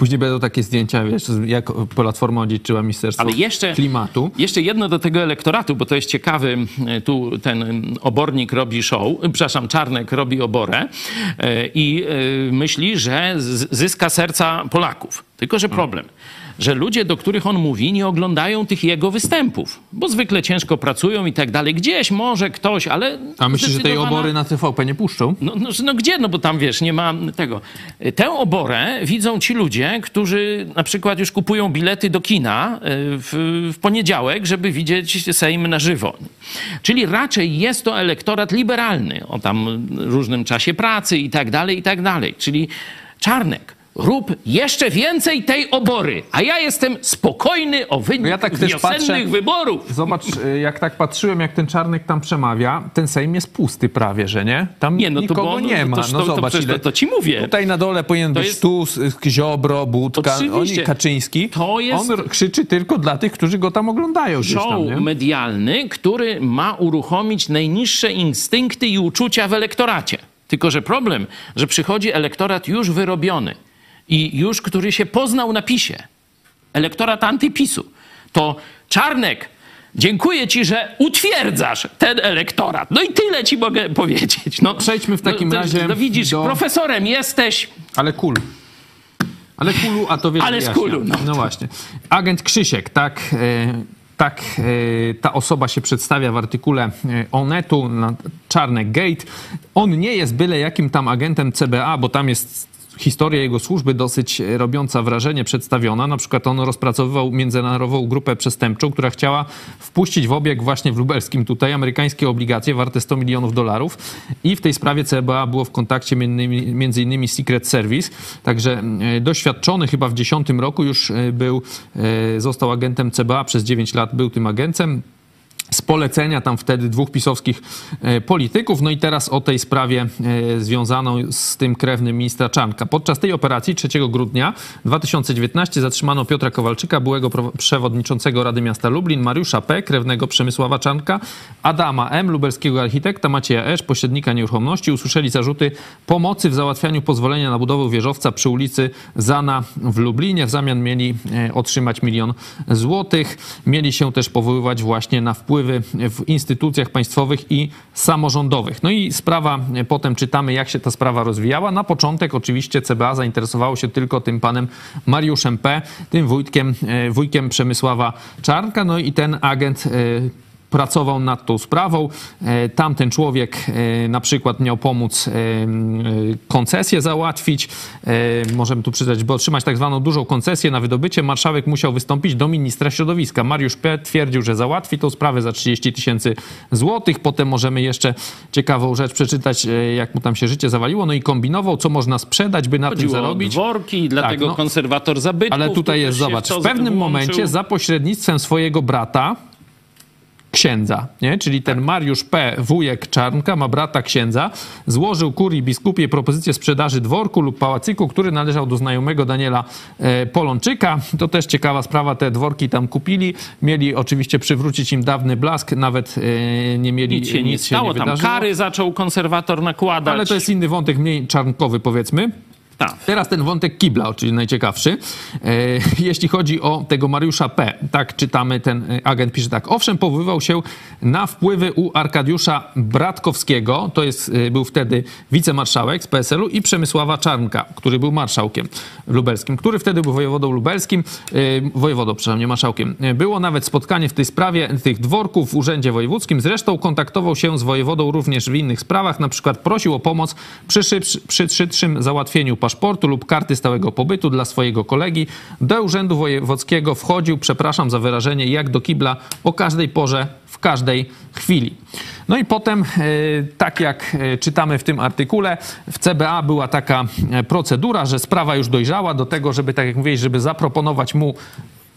Później będą takie zdjęcia, wiesz, jak Platforma odziedziczyła Ministerstwo Ale jeszcze, Klimatu. jeszcze jedno do tego elektoratu, bo to jest ciekawy, tu ten obornik robi show, przepraszam, Czarnek robi oborę e, i e, myśli, że zyska serca Polaków. Tylko, że problem, że ludzie, do których on mówi, nie oglądają tych jego występów, bo zwykle ciężko pracują i tak dalej. Gdzieś może ktoś, ale... A myślisz, że tej obory na TVP nie puszczą? no, no, no gdzie? No bo tam wiesz, nie ma tego. Tę oborę widzą ci ludzie, którzy na przykład już kupują bilety do kina e, w, w poniedziałek, żeby widzieć Sejm na żywo. Czyli raczej jest to elektorat liberalny o tam różnym czasie pracy i tak dalej, i tak dalej. Czyli Czarnek. Rób jeszcze więcej tej obory, a ja jestem spokojny o wynik Ja tak wiosennych patrzę- wyborów. Zobacz, y, jak tak patrzyłem, jak ten Czarnek tam przemawia, ten Sejm jest pusty prawie, że nie? Tam Nie, no to nikogo bo- nie no ma. to- no to- to zobacz, przecież ile... to- to ci mówię. Tutaj na dole powinien To być jest- y, Ziobro, Budka, oni, Kaczyński. To jest- On krzyczy tylko dla tych, którzy go tam oglądają tam, show nie? medialny, który ma uruchomić najniższe instynkty i uczucia w elektoracie. Tylko, że problem, że przychodzi elektorat już wyrobiony i już, który się poznał na PiSie. Elektorat antypisu. To Czarnek, dziękuję ci, że utwierdzasz ten elektorat. No i tyle ci mogę powiedzieć. No, Przejdźmy w takim no, to- razie No widzisz, do- profesorem jesteś, Ale kul. Ale kulu, a to wiesz, Ale z kulu, no. no właśnie. Agent Krzysiek, tak, e, tak e, ta osoba się przedstawia w artykule e, Onetu na Czarnek Gate. On nie jest byle jakim tam agentem CBA, bo tam jest historia jego służby dosyć robiąca wrażenie przedstawiona. Na przykład on rozpracowywał międzynarodową grupę przestępczą, która chciała wpuścić w obieg właśnie w lubelskim tutaj amerykańskie obligacje warte 100 milionów dolarów i w tej sprawie CBA było w kontakcie między innymi Secret Service. Także e, doświadczony chyba w 10 roku już e, był, e, został agentem CBA, przez 9 lat był tym agentem z polecenia tam wtedy dwóch pisowskich e, polityków. No i teraz o tej sprawie e, związaną z tym krewnym ministra Czanka. Podczas tej operacji 3 grudnia 2019 zatrzymano Piotra Kowalczyka, byłego przewodniczącego Rady Miasta Lublin, Mariusza P., krewnego Przemysława Czanka, Adama M., lubelskiego architekta, Macieja Esz, pośrednika nieruchomości. Usłyszeli zarzuty pomocy w załatwianiu pozwolenia na budowę wieżowca przy ulicy Zana w Lublinie. W zamian mieli e, otrzymać milion złotych. Mieli się też powoływać właśnie na wpływ w instytucjach państwowych i samorządowych. No i sprawa, potem czytamy, jak się ta sprawa rozwijała. Na początek oczywiście CBA zainteresowało się tylko tym panem Mariuszem P., tym wujkiem, e, wujkiem Przemysława Czarnka. No i ten agent e, pracował nad tą sprawą. E, tamten człowiek e, na przykład miał pomóc e, koncesję załatwić. Możemy tu przyznać, bo otrzymać tak zwaną dużą koncesję na wydobycie, marszałek musiał wystąpić do ministra środowiska. Mariusz P. twierdził, że załatwi tą sprawę za 30 tysięcy złotych. Potem możemy jeszcze ciekawą rzecz przeczytać, jak mu tam się życie zawaliło. No i kombinował, co można sprzedać, by na Chodziło tym zarobić. dworki, dlatego tak, no, konserwator zabytków. Ale tutaj jest, zobacz, w pewnym momencie za pośrednictwem swojego brata księdza, nie? czyli ten Mariusz P., wujek Czarnka, ma brata księdza, złożył kurii biskupiej propozycję sprzedaży dworku lub pałacyku, który należał do znajomego Daniela e, Polonczyka. To też ciekawa sprawa, te dworki tam kupili, mieli oczywiście przywrócić im dawny blask, nawet e, nie mieli... Nic się nie stało, tam kary zaczął konserwator nakładać. Ale to jest inny wątek, mniej czarnkowy powiedzmy. Tak. Teraz ten wątek kibla, czyli najciekawszy. E, jeśli chodzi o tego Mariusza P., tak czytamy, ten e, agent pisze tak. Owszem, powoływał się na wpływy u Arkadiusza Bratkowskiego, to jest, e, był wtedy wicemarszałek z PSL-u i Przemysława Czarnka, który był marszałkiem lubelskim, który wtedy był wojewodą lubelskim, wojewodą, przepraszam, nie marszałkiem. Było nawet spotkanie w tej sprawie tych dworków w Urzędzie Wojewódzkim. Zresztą kontaktował się z wojewodą również w innych sprawach, na przykład prosił o pomoc przy, szybszy, przy szybszym załatwieniu paszportu paszportu lub karty stałego pobytu dla swojego kolegi. Do urzędu wojewódzkiego wchodził, przepraszam za wyrażenie, jak do kibla o każdej porze, w każdej chwili. No i potem, e, tak jak e, czytamy w tym artykule, w CBA była taka e, procedura, że sprawa już dojrzała do tego, żeby, tak jak mówiłeś, żeby zaproponować mu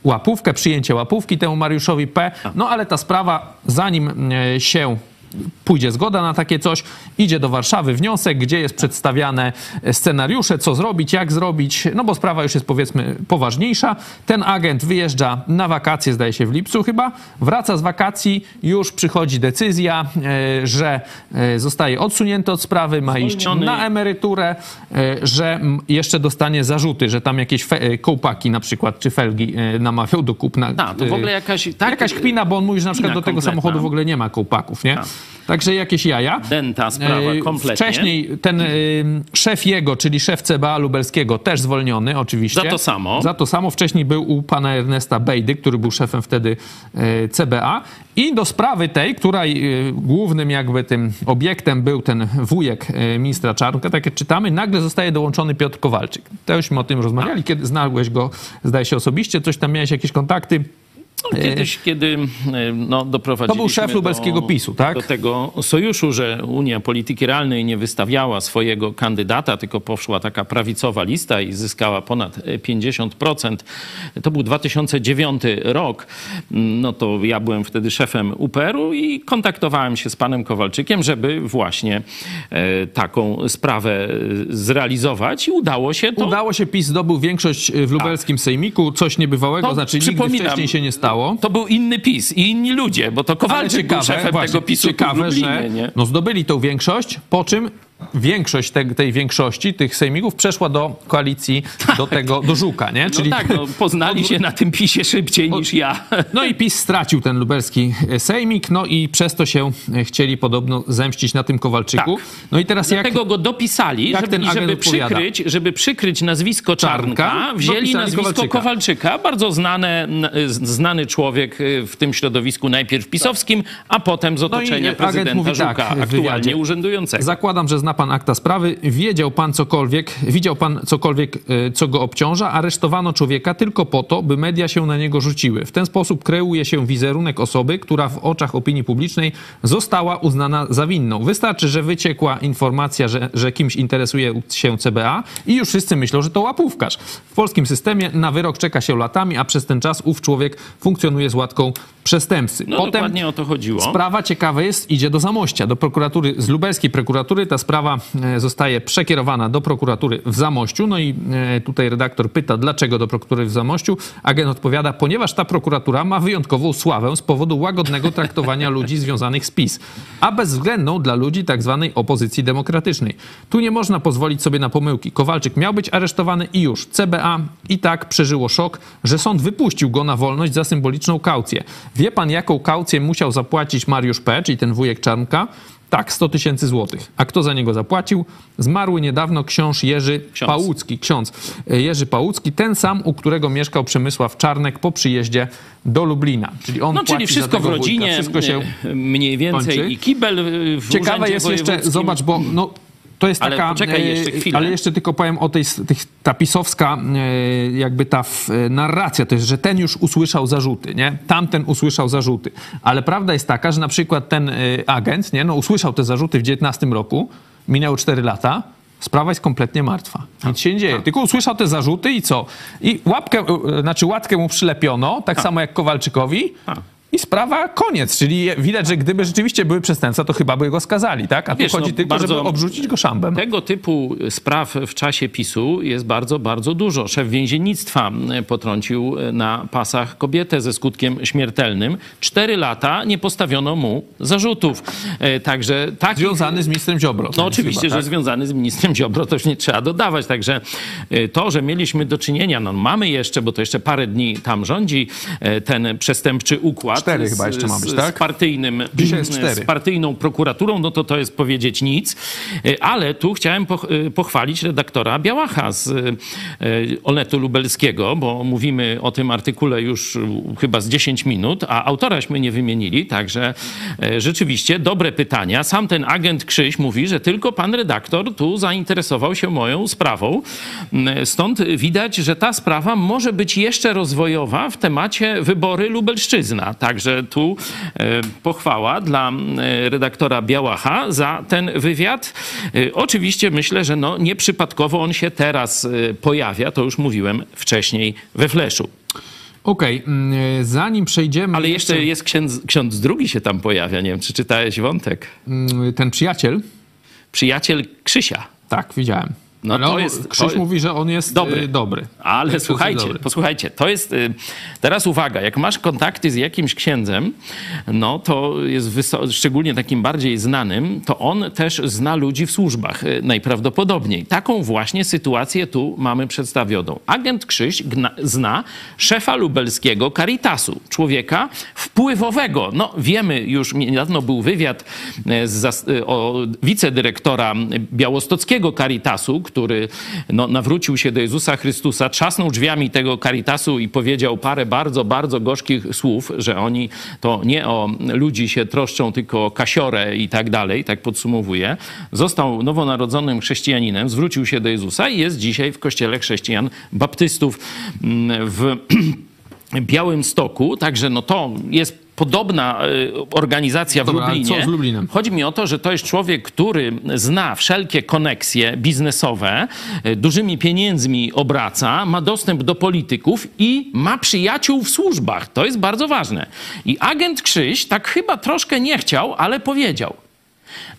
łapówkę, przyjęcie łapówki temu Mariuszowi P. No ale ta sprawa, zanim się pójdzie zgoda na takie coś, idzie do Warszawy wniosek, gdzie jest przedstawiane scenariusze, co zrobić, jak zrobić, no bo sprawa już jest powiedzmy poważniejsza. Ten agent wyjeżdża na wakacje, zdaje się w lipcu chyba, wraca z wakacji, już przychodzi decyzja, e, że e, zostaje odsunięty od sprawy, ma iść na emeryturę, e, że jeszcze dostanie zarzuty, że tam jakieś kołpaki na przykład, czy felgi namawiał do kupna. Tak, to w ogóle jakaś... Tak, jakaś kpina, bo on mówi, że na przykład do tego samochodu w ogóle nie ma kołpaków, nie? Tak. Także jakieś jaja. Denta sprawa e, kompletnie. Wcześniej ten y, szef jego, czyli szef CBA lubelskiego, też zwolniony oczywiście. Za to samo. Za to samo. Wcześniej był u pana Ernesta Bejdy, który był szefem wtedy y, CBA. I do sprawy tej, której y, głównym jakby tym obiektem był ten wujek ministra Czarnka, tak jak czytamy, nagle zostaje dołączony Piotr Kowalczyk. To jużśmy o tym rozmawiali, A. kiedy znałeś go, zdaje się osobiście, coś tam miałeś jakieś kontakty. No, kiedyś, kiedy e, no, doprowadziliśmy To był szef lubelskiego do, PiSu, tak? Do tego sojuszu, że Unia Polityki Realnej nie wystawiała swojego kandydata, tylko poszła taka prawicowa lista i zyskała ponad 50%. To był 2009 rok. No to ja byłem wtedy szefem UPR-u i kontaktowałem się z panem Kowalczykiem, żeby właśnie e, taką sprawę zrealizować i udało się to. Udało się, PiS zdobył większość w lubelskim tak. sejmiku, coś niebywałego, to znaczy nigdy wcześniej się nie stało stało. To był inny PiS i inni ludzie, bo to Kowalczyk ciekawe, był szefem właśnie, tego PiSu ciekawe, Lublinie, że nie? No zdobyli tą większość, po czym większość te, tej większości, tych sejmików przeszła do koalicji, do tego, do Żuka, nie? No tak, no, poznali się na tym PiSie szybciej niż ja. No i PiS stracił ten lubelski e, sejmik, no i przez to się e, chcieli podobno zemścić na tym Kowalczyku. Tak. No i teraz jak... Dlatego go dopisali, jak żeby, żeby, przykryć, żeby przykryć nazwisko Czarnka, Czarnka, wzięli nazwisko Kowalczyka. Kowalczyka. Bardzo znane, znany człowiek y, w tym środowisku, najpierw pisowskim, a potem z No otoczenia agent prezydenta mówi Żuka, tak w aktualnie urzędującego. Zakładam, że zna pan akta sprawy. Wiedział pan cokolwiek, widział pan cokolwiek, e, co go obciąża. Aresztowano człowieka tylko po to, by media się na niego rzuciły. W ten sposób kreuje się wizerunek osoby, która w oczach opinii publicznej została uznana za winną. Wystarczy, że wyciekła informacja, że, że kimś interesuje się CBA i już wszyscy myślą, że to łapówkarz. W polskim systemie na wyrok czeka się latami, a przez ten czas ów człowiek funkcjonuje z łatką przestępcy. No dokładnie o to chodziło. Sprawa ciekawe jest, idzie do Zamościa, do prokuratury, z lubelskiej prokuratury. Ta sprawa e, zostaje przekierowana do prokuratury w Zamościu. No i e, tutaj redaktor pyta, dlaczego do prokuratury w Zamościu. Agent odpowiada, ponieważ ta prokuratura ma wyjątkową sławę z powodu łagodnego traktowania ludzi związanych z PiS, a bezwzględną dla ludzi tak zwanej opozycji demokratycznej. Tu nie można pozwolić sobie na pomyłki. Kowalczyk miał być aresztowany i już. CBA i tak przeżyło szok, że sąd wypuścił go na wolność za symboliczną kaucję. Wie pan, jaką kaucję musiał zapłacić Mariusz P., czyli ten wujek Czarnka? Tak, 100 tysięcy złotych. A kto za niego zapłacił? Zmarły niedawno książ Jerzy Ksiądz. Pałucki. Ksiądz e, Jerzy Pałucki, ten sam, u którego mieszkał Przemysław Czarnek po przyjeździe do Lublina. Czyli on No, czyli wszystko w wujka. rodzinie, Wszystko się y, mniej więcej kończy. i kibel y, w Ciekawe jest jeszcze, zobacz, bo no, to jest Ale taka... poczekaj e, jeszcze chwilę. Ale jeszcze tylko powiem o tej, tych, ta pisowska e, jakby ta e, narracja, to jest, że ten już usłyszał zarzuty, nie? Tamten usłyszał zarzuty. Ale prawda jest taka, że na przykład ten agent, nie? No usłyszał te zarzuty w 19 roku, minęło 4 lata, Sprawa jest kompletnie martwa. Nic się nie dzieje. Tylko usłyszał te zarzuty i co? I łapkę, znaczy łatkę mu przylepiono, tak samo jak Kowalczykowi. I sprawa koniec. Czyli widać, że gdyby rzeczywiście były przestępstwa, to chyba by go skazali, tak? A Wiesz, tu chodzi no, tylko, żeby obrzucić go szambem. Tego typu spraw w czasie PiSu jest bardzo, bardzo dużo. Szef więziennictwa e, potrącił e, na pasach kobietę ze skutkiem śmiertelnym. Cztery lata nie postawiono mu zarzutów. E, Także tak. Związany z ministrem Ziobro. No oczywiście, chyba, że tak? związany z ministrem Ziobro, to już nie trzeba dodawać. Także to, że mieliśmy do czynienia, no mamy jeszcze, bo to jeszcze parę dni tam rządzi ten przestępczy układ. Cztery z- chyba jeszcze ma być, tak? Z partyjnym, Dzisiaj jest z partyjną prokuraturą, no to to jest powiedzieć nic. E, Ale tu chciałem e, pochwalić redaktora Białacha z e, Onetu Lubelskiego, bo mówimy o tym artykule już chyba z 10 minut, a autoraśmy nie wymienili, także rzeczywiście dobre pytania. Sam ten agent Krzyś mówi, że tylko pan redaktor tu zainteresował się moją sprawą. Mm, Stąd widać, że ta sprawa może być jeszcze rozwojowa w temacie wybory Lubelszczyzna. Także tu e, pochwała dla e, redaktora Białacha za ten wywiad. E, Oczywiście myślę, że no, nieprzypadkowo on się teraz pojawia, to już mówiłem wcześniej we Fleszu. Okej, mm, e, zanim przejdziemy... Ale jeszcze jest ksiądz, ksiądz drugi się tam pojawia, nie wiem, czy czytałeś wątek. mm, Ten przyjaciel, Przyjaciel Krzysia. tak, widziałem. No Ale to on, jest- Krzyś to- mówi, że on jest Dobry. dobry. dobry. Ale słuchajcie, dobry. posłuchajcie, to jest. y, Teraz uwaga, jak masz kontakty z jakimś księdzem, no to jest szczególnie takim bardziej znanym, to on też zna ludzi w służbach y, najprawdopodobniej. Taką właśnie sytuację tu mamy przedstawioną. Agent Krzyś zna szefa lubelskiego Caritasu, człowieka wpływowego. No wiemy już, niedawno był wywiad z, o wicedyrektora białostockiego Caritasu, który no, nawrócił się do Jezusa Chrystusa, trzasnął drzwiami tego Caritasu i powiedział parę bardzo, bardzo gorzkich słów, że oni to nie o ludzi się troszczą, tylko o kasiorę i tak dalej, tak podsumowuje. Został nowonarodzonym chrześcijaninem, zwrócił się do Jezusa i jest dzisiaj w kościele chrześcijan baptystów mm, w Białym Stoku, także no to jest podobna e, organizacja w Dobra, ale Lublinie. co z Lublinem? Chodzi mi o to, że to jest człowiek, który zna wszelkie koneksje biznesowe, e, dużymi pieniędzmi obraca, ma dostęp do polityków i ma przyjaciół w służbach. To jest bardzo ważne. I agent Krzyś tak chyba troszkę nie chciał, ale powiedział,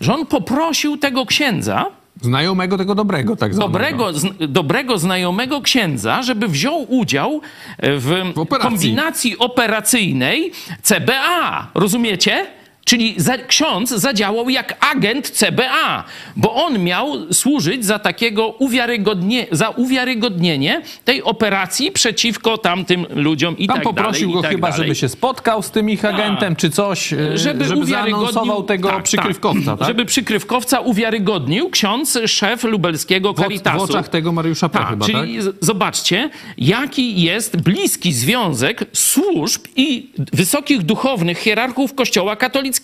że on poprosił tego księdza, Znajomego tego dobrego, tak zwanego. dobrego, dobrego znajomego księdza, żeby wziął udział w, W operacji. kombinacji operacyjnej CBA. Rozumiecie? Czyli za, ksiądz zadziałał jak agent CBA, bo on miał służyć za takiego uwiarygodnie, za uwiarygodnienie tej operacji przeciwko tamtym ludziom i Tam tak poprosił dalej, go tak chyba, dalej. żeby się spotkał z tym ich agentem, czy coś, e, żeby, żeby zaanonsował tego tak, przykrywkowca, tak? Żeby przykrywkowca uwiarygodnił ksiądz, szef lubelskiego W, w Caritasu. oczach tego Mariusza P. Tak, chyba, tak? czyli zobaczcie, jaki jest bliski związek służb i wysokich duchownych hierarchów Kościoła katolickiego.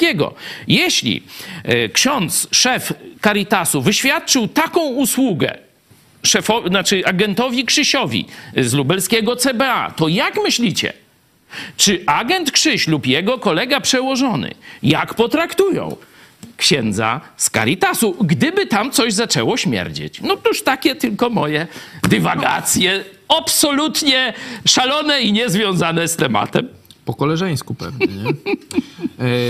Jeśli e, ksiądz, szef Caritasu wyświadczył taką usługę, szefowi, znaczy agentowi Krzysiowi z lubelskiego CBA, to jak myślicie, czy agent Krzyś lub jego kolega przełożony, jak potraktują księdza z Caritasu, gdyby tam coś zaczęło śmierdzieć? No toż takie tylko moje dywagacje, absolutnie szalone i niezwiązane z tematem. Po koleżeńsku pewnie, nie?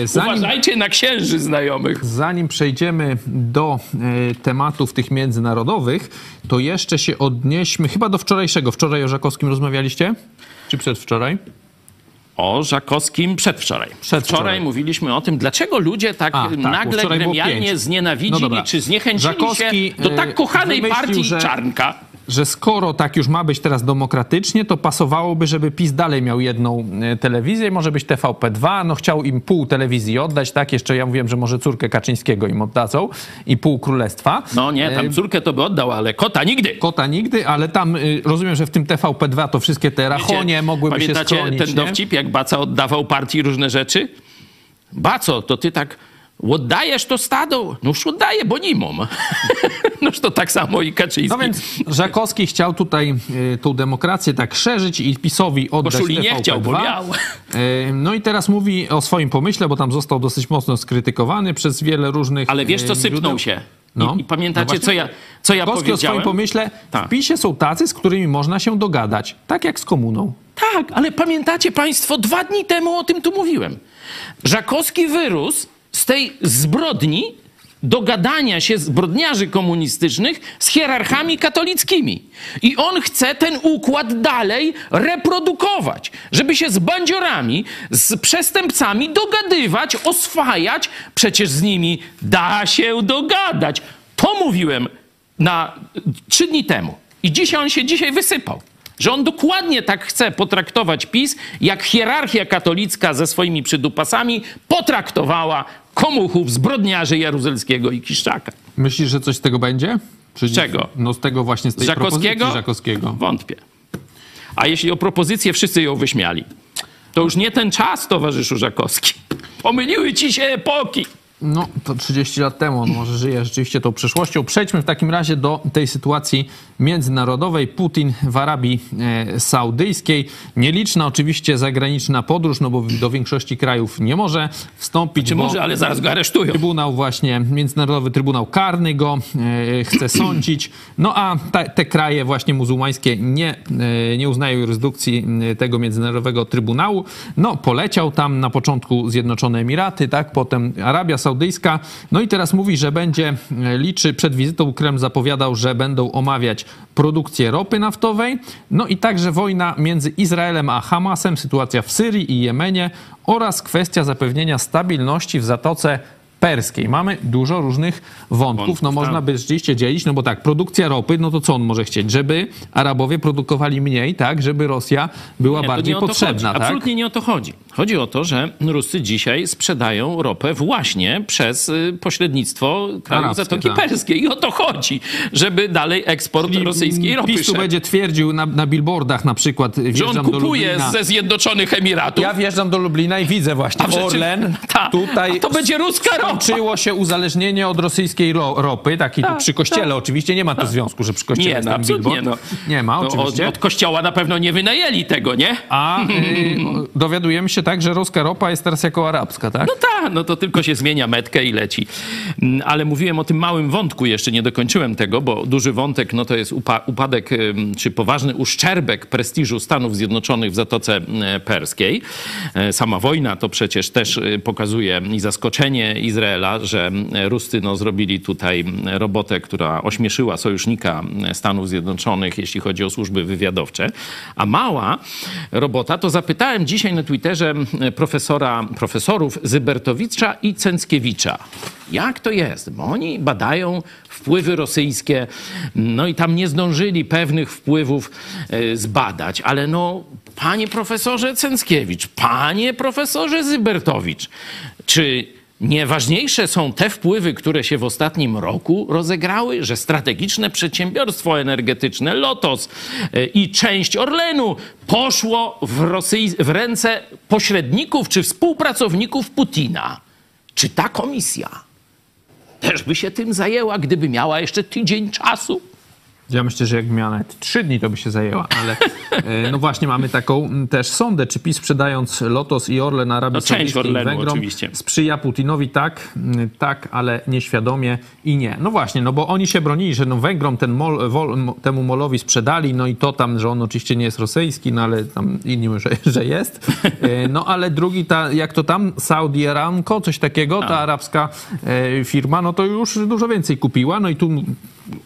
E, Zanim, Uważajcie na księży znajomych. zanim przejdziemy do e, tematów tych międzynarodowych, to jeszcze się odnieśmy chyba do wczorajszego. Wczoraj o Żakowskim rozmawialiście? Czy przedwczoraj? O Żakowskim przedwczoraj. Przedwczoraj. Wczoraj mówiliśmy o tym, dlaczego ludzie tak, A, tak, nagle gremialnie pięć. znienawidzili No czy zniechęcili Żakowski, się do e, tak kochanej wymyślił, partii że- Czarnka. Że skoro tak już ma być teraz demokratycznie, to pasowałoby, żeby PiS dalej miał jedną e, telewizję, może być TVP2, no chciał im pół telewizji oddać, tak? Jeszcze ja mówiłem, że może córkę Kaczyńskiego im oddadzą i pół królestwa. No nie, E, tam córkę to by oddał, ale kota nigdy. Kota nigdy, ale tam y, rozumiem, że w tym TVP2 to wszystkie te rachonie Wiecie, mogłyby się Pamiętacie schronić. ten nie? dowcip, jak Baca oddawał partii różne rzeczy? Baco, to ty tak oddajesz to stado? Noż oddaję, bo nie mam. Noż to tak samo i Kaczyński. No więc Żakowski chciał tutaj y, tą demokrację tak szerzyć i PiSowi oddać Koszuli nie TVP2. chciał, bo miał. Y, No i teraz mówi o swoim pomyśle, bo tam został dosyć mocno skrytykowany przez wiele różnych Ale wiesz co, y, sypnął źródeł. się. No. I, I pamiętacie, No co ja, co ja Żakowski o powiedziałem? swoim pomyśle, Tak. w PiSie są tacy, z którymi można się dogadać. Tak jak z komuną. Tak, ale pamiętacie Państwo, dwa dni temu o tym tu mówiłem. Żakowski wyrósł z tej zbrodni dogadania się zbrodniarzy komunistycznych z hierarchami katolickimi. I on chce ten układ dalej reprodukować, żeby się z bandziorami, z przestępcami dogadywać, oswajać. Przecież z nimi da się dogadać. To mówiłem na trzy dni temu. I dzisiaj on się dzisiaj wysypał. Że on dokładnie tak chce potraktować PiS, jak hierarchia katolicka ze swoimi przydupasami potraktowała komuchów, zbrodniarzy Jaruzelskiego i Kiszczaka. Myślisz, że coś z tego będzie? Czego? No z tego właśnie, z tej Żakowskiego? propozycji Żakowskiego. Wątpię. A jeśli o propozycję wszyscy ją wyśmiali, to już nie ten czas, towarzyszu Żakowski. Pomyliły ci się epoki. No, to 30 lat temu. On może żyje rzeczywiście tą przeszłością. Przejdźmy w takim razie do tej sytuacji międzynarodowej. Putin w Arabii e, Saudyjskiej. Nieliczna oczywiście zagraniczna podróż, no bo do większości krajów nie może wstąpić. Czy bo może, ale zaraz go aresztują. Trybunał właśnie, Międzynarodowy Trybunał Karny go e, chce sądzić. No a ta, te kraje właśnie muzułmańskie nie, e, nie uznają jurysdykcji tego Międzynarodowego Trybunału. No poleciał tam na początku Zjednoczone Emiraty, tak, potem Arabia Saudyjska. No i teraz mówi, że będzie e, liczy, przed wizytą Kreml zapowiadał, że będą omawiać produkcję ropy naftowej, no i także wojna między Izraelem a Hamasem, sytuacja w Syrii i Jemenie oraz kwestia zapewnienia stabilności w Zatoce Perskiej. Mamy dużo różnych wątków. Wątków, no można tak. by rzeczywiście dzielić, no bo tak, produkcja ropy, no to co on może chcieć? Żeby Arabowie produkowali mniej, tak? Żeby Rosja była Nie, bardziej potrzebna, tak? Absolutnie nie o to chodzi. Chodzi o to, że Ruscy dzisiaj sprzedają ropę właśnie przez y, pośrednictwo Arabskie, Zatoki tak. Perskiej. I o to chodzi, żeby dalej eksport rosyjskiej ropy PiS tu będzie twierdził na, na billboardach na przykład, Że on kupuje ze Zjednoczonych Emiratów. Ja wjeżdżam do Lublina i widzę właśnie A Orlen. Ta. Tutaj to będzie ruska ropa. Skończyło się uzależnienie od rosyjskiej ro, ropy, takiej tu Tak, przy kościele tak. oczywiście. Nie ma tu związku, że przy kościele Nie, jest no ten absolutnie. billboard. No. Nie ma, No, od, oczywiście. od kościoła na pewno nie wynajęli tego, nie? A y, dowiadujemy się tak, że ruska ropa jest teraz jako arabska, tak? No tak, no to tylko się zmienia metkę i leci. Mm, Ale mówiłem o tym małym wątku, jeszcze nie dokończyłem tego, bo duży wątek no to jest upa- upadek czy poważny uszczerbek prestiżu Stanów Zjednoczonych w Zatoce e, Perskiej. E, Sama wojna to przecież też e, pokazuje i zaskoczenie Izraela, że Ruscy no, zrobili tutaj robotę, która ośmieszyła sojusznika Stanów Zjednoczonych, jeśli chodzi o służby wywiadowcze. A mała robota, to zapytałem dzisiaj na Twitterze profesora, profesorów Zybertowicza i Cęckiewicza. Jak to jest? Bo oni badają wpływy rosyjskie, no i tam nie zdążyli pewnych wpływów e, zbadać, ale no, panie profesorze Cęckiewicz, panie profesorze Zybertowicz, czy Nieważniejsze są te wpływy, które się w ostatnim roku rozegrały, że strategiczne przedsiębiorstwo energetyczne Lotos e, i część Orlenu poszło w, w ręce pośredników czy współpracowników Putina. Czy ta komisja też by się tym zajęła, gdyby miała jeszcze tydzień czasu? Ja myślę, że jak miała nawet trzy dni, to by się zajęła, ale e, no właśnie mamy taką też sondę, czy PiS sprzedając Lotos i Orlen Arabii No, Saudyjskiej Węgrom oczywiście. sprzyja Putinowi tak, tak, ale nieświadomie i nie. No właśnie, no bo oni się bronili, że no Węgrom ten mol, wol, temu molowi sprzedali, no i to tam, że on oczywiście nie jest rosyjski, no ale tam inni mówią, że, że jest. E, No ale drugi, ta, jak to tam, Saudi Aramco, coś takiego, ta arabska e, firma, no to już dużo więcej kupiła, no i tu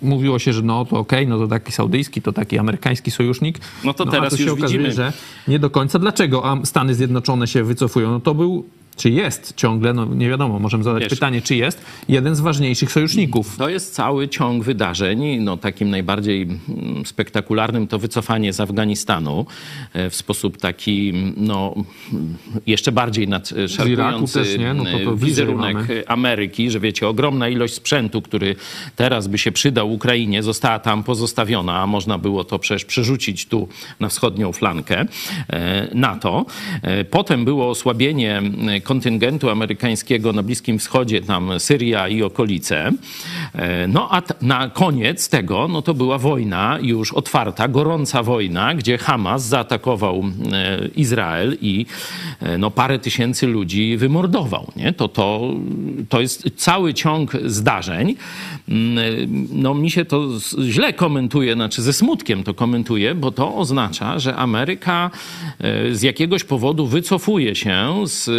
mówiło się, że no to okej, no to taki saudyjski, to taki amerykański sojusznik. No to a teraz to się już okazuje, widzimy. że nie do końca. Dlaczego Stany Zjednoczone się wycofują? No to był, czy jest ciągle, no nie wiadomo, możemy zadać Wiesz. pytanie, czy jest jeden z ważniejszych sojuszników. To jest cały ciąg wydarzeń. No, takim najbardziej mm, spektakularnym to wycofanie z Afganistanu e, w sposób taki no, jeszcze bardziej nadszarpujący też, nie? No to- to bliżej wizerunek. Ameryki, że wiecie, ogromna ilość sprzętu, który teraz by się przydał Ukrainie, została tam pozostawiona, a można było to przecież przerzucić tu na wschodnią flankę e, NATO. E, Potem było osłabienie e, kontyngentu amerykańskiego na Bliskim Wschodzie, tam Syria i okolice. E, No a na koniec tego, no to była wojna już otwarta, gorąca wojna, gdzie Hamas zaatakował e, Izrael i e, no, parę tysięcy ludzi wymordował. Nie? To, to, to jest cały ciąg zdarzeń. Mm, No mi się to źle komentuje, znaczy ze smutkiem to komentuje, bo to oznacza, że Ameryka z jakiegoś powodu wycofuje się z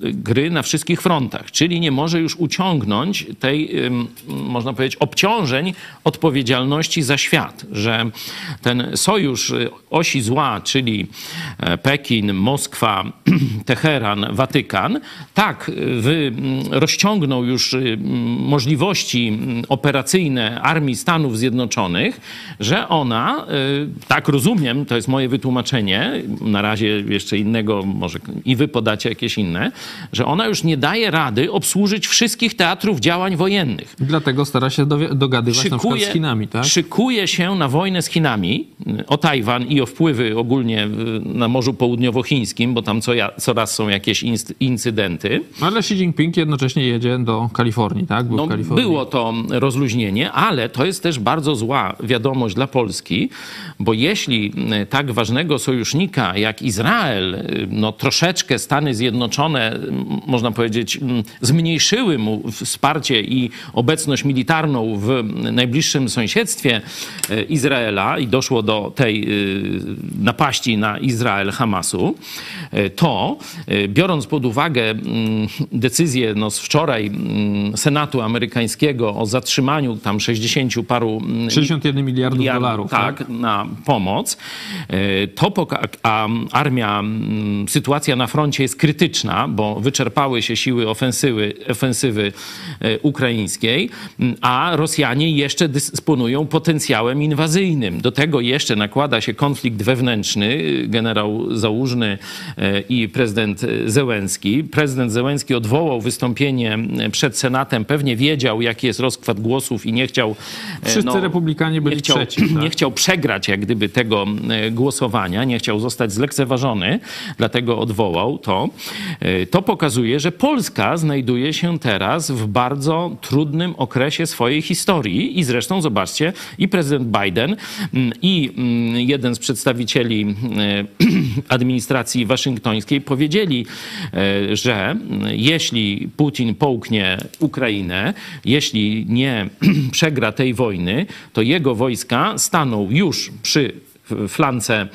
gry na wszystkich frontach, czyli nie może już uciągnąć tej, można powiedzieć, obciążeń odpowiedzialności za świat, że ten sojusz y, osi zła, czyli e, Pekin, Moskwa, Teheran, Watykan, tak y, mm, rozciągnął już y, mm, możliwości mm, operacyjne Armii Stanów Zjednoczonych, że ona, y, tak rozumiem, to jest moje wytłumaczenie, na razie jeszcze innego, może i wy podacie jakieś inne, że ona już nie daje rady obsłużyć wszystkich teatrów działań wojennych Dlatego stara się dogadywać na przykład z Chinami, tak? szykuje się na wojnę z Chinami o Tajwan i o wpływy ogólnie y, na Morzu Południowochińskim, bo tam co ja, coraz są jakieś incydenty. Ale Xi Jinping jednocześnie jedzie do Kalifornii, tak? Był No, Kalifornii. było to rozluźnienie, ale to jest też bardzo zła wiadomość dla Polski, bo jeśli y, tak ważnego sojusznika jak Izrael, y, no troszeczkę Stany Zjednoczone, y, można powiedzieć, zmniejszyły mu wsparcie i obecność militarną w najbliższym sąsiedztwie y, Izraela i doszło do tej y, napaści na Izrael Hamasu, y, to biorąc pod uwagę decyzję no, z wczoraj Senatu amerykańskiego o zatrzymaniu tam 60 paru mm, 61 miliardów dolarów, tak, na pomoc, to a armia, sytuacja na froncie jest krytyczna, bo wyczerpały się siły ofensywy, ofensywy y, ukraińskiej, mm, a Rosjanie jeszcze dysponują potencjałem inwazyjnym. Do tego jeszcze nakłada się konflikt wewnętrzny, generał Załużny y, i prezydent Zełenski. Prezydent Zełenski odwołał wystąpienie przed Senatem, pewnie wiedział, jaki jest rozkład głosów i nie chciał... e, Wszyscy republikanie byli nie chciał, trzeci, tak? nie chciał przegrać jak gdyby tego e, głosowania, nie chciał zostać zlekceważony, dlatego odwołał to. E, To pokazuje, że Polska znajduje się teraz w bardzo trudnym okresie swojej historii i zresztą zobaczcie, i prezydent Biden, mm, i mm, jeden z przedstawicieli e, administracji waszyngtońskiej powiedzieli, e, że mm, jeśli Putin połknie Ukrainę, jeśli nie przegra tej wojny, to jego wojska staną już przy flance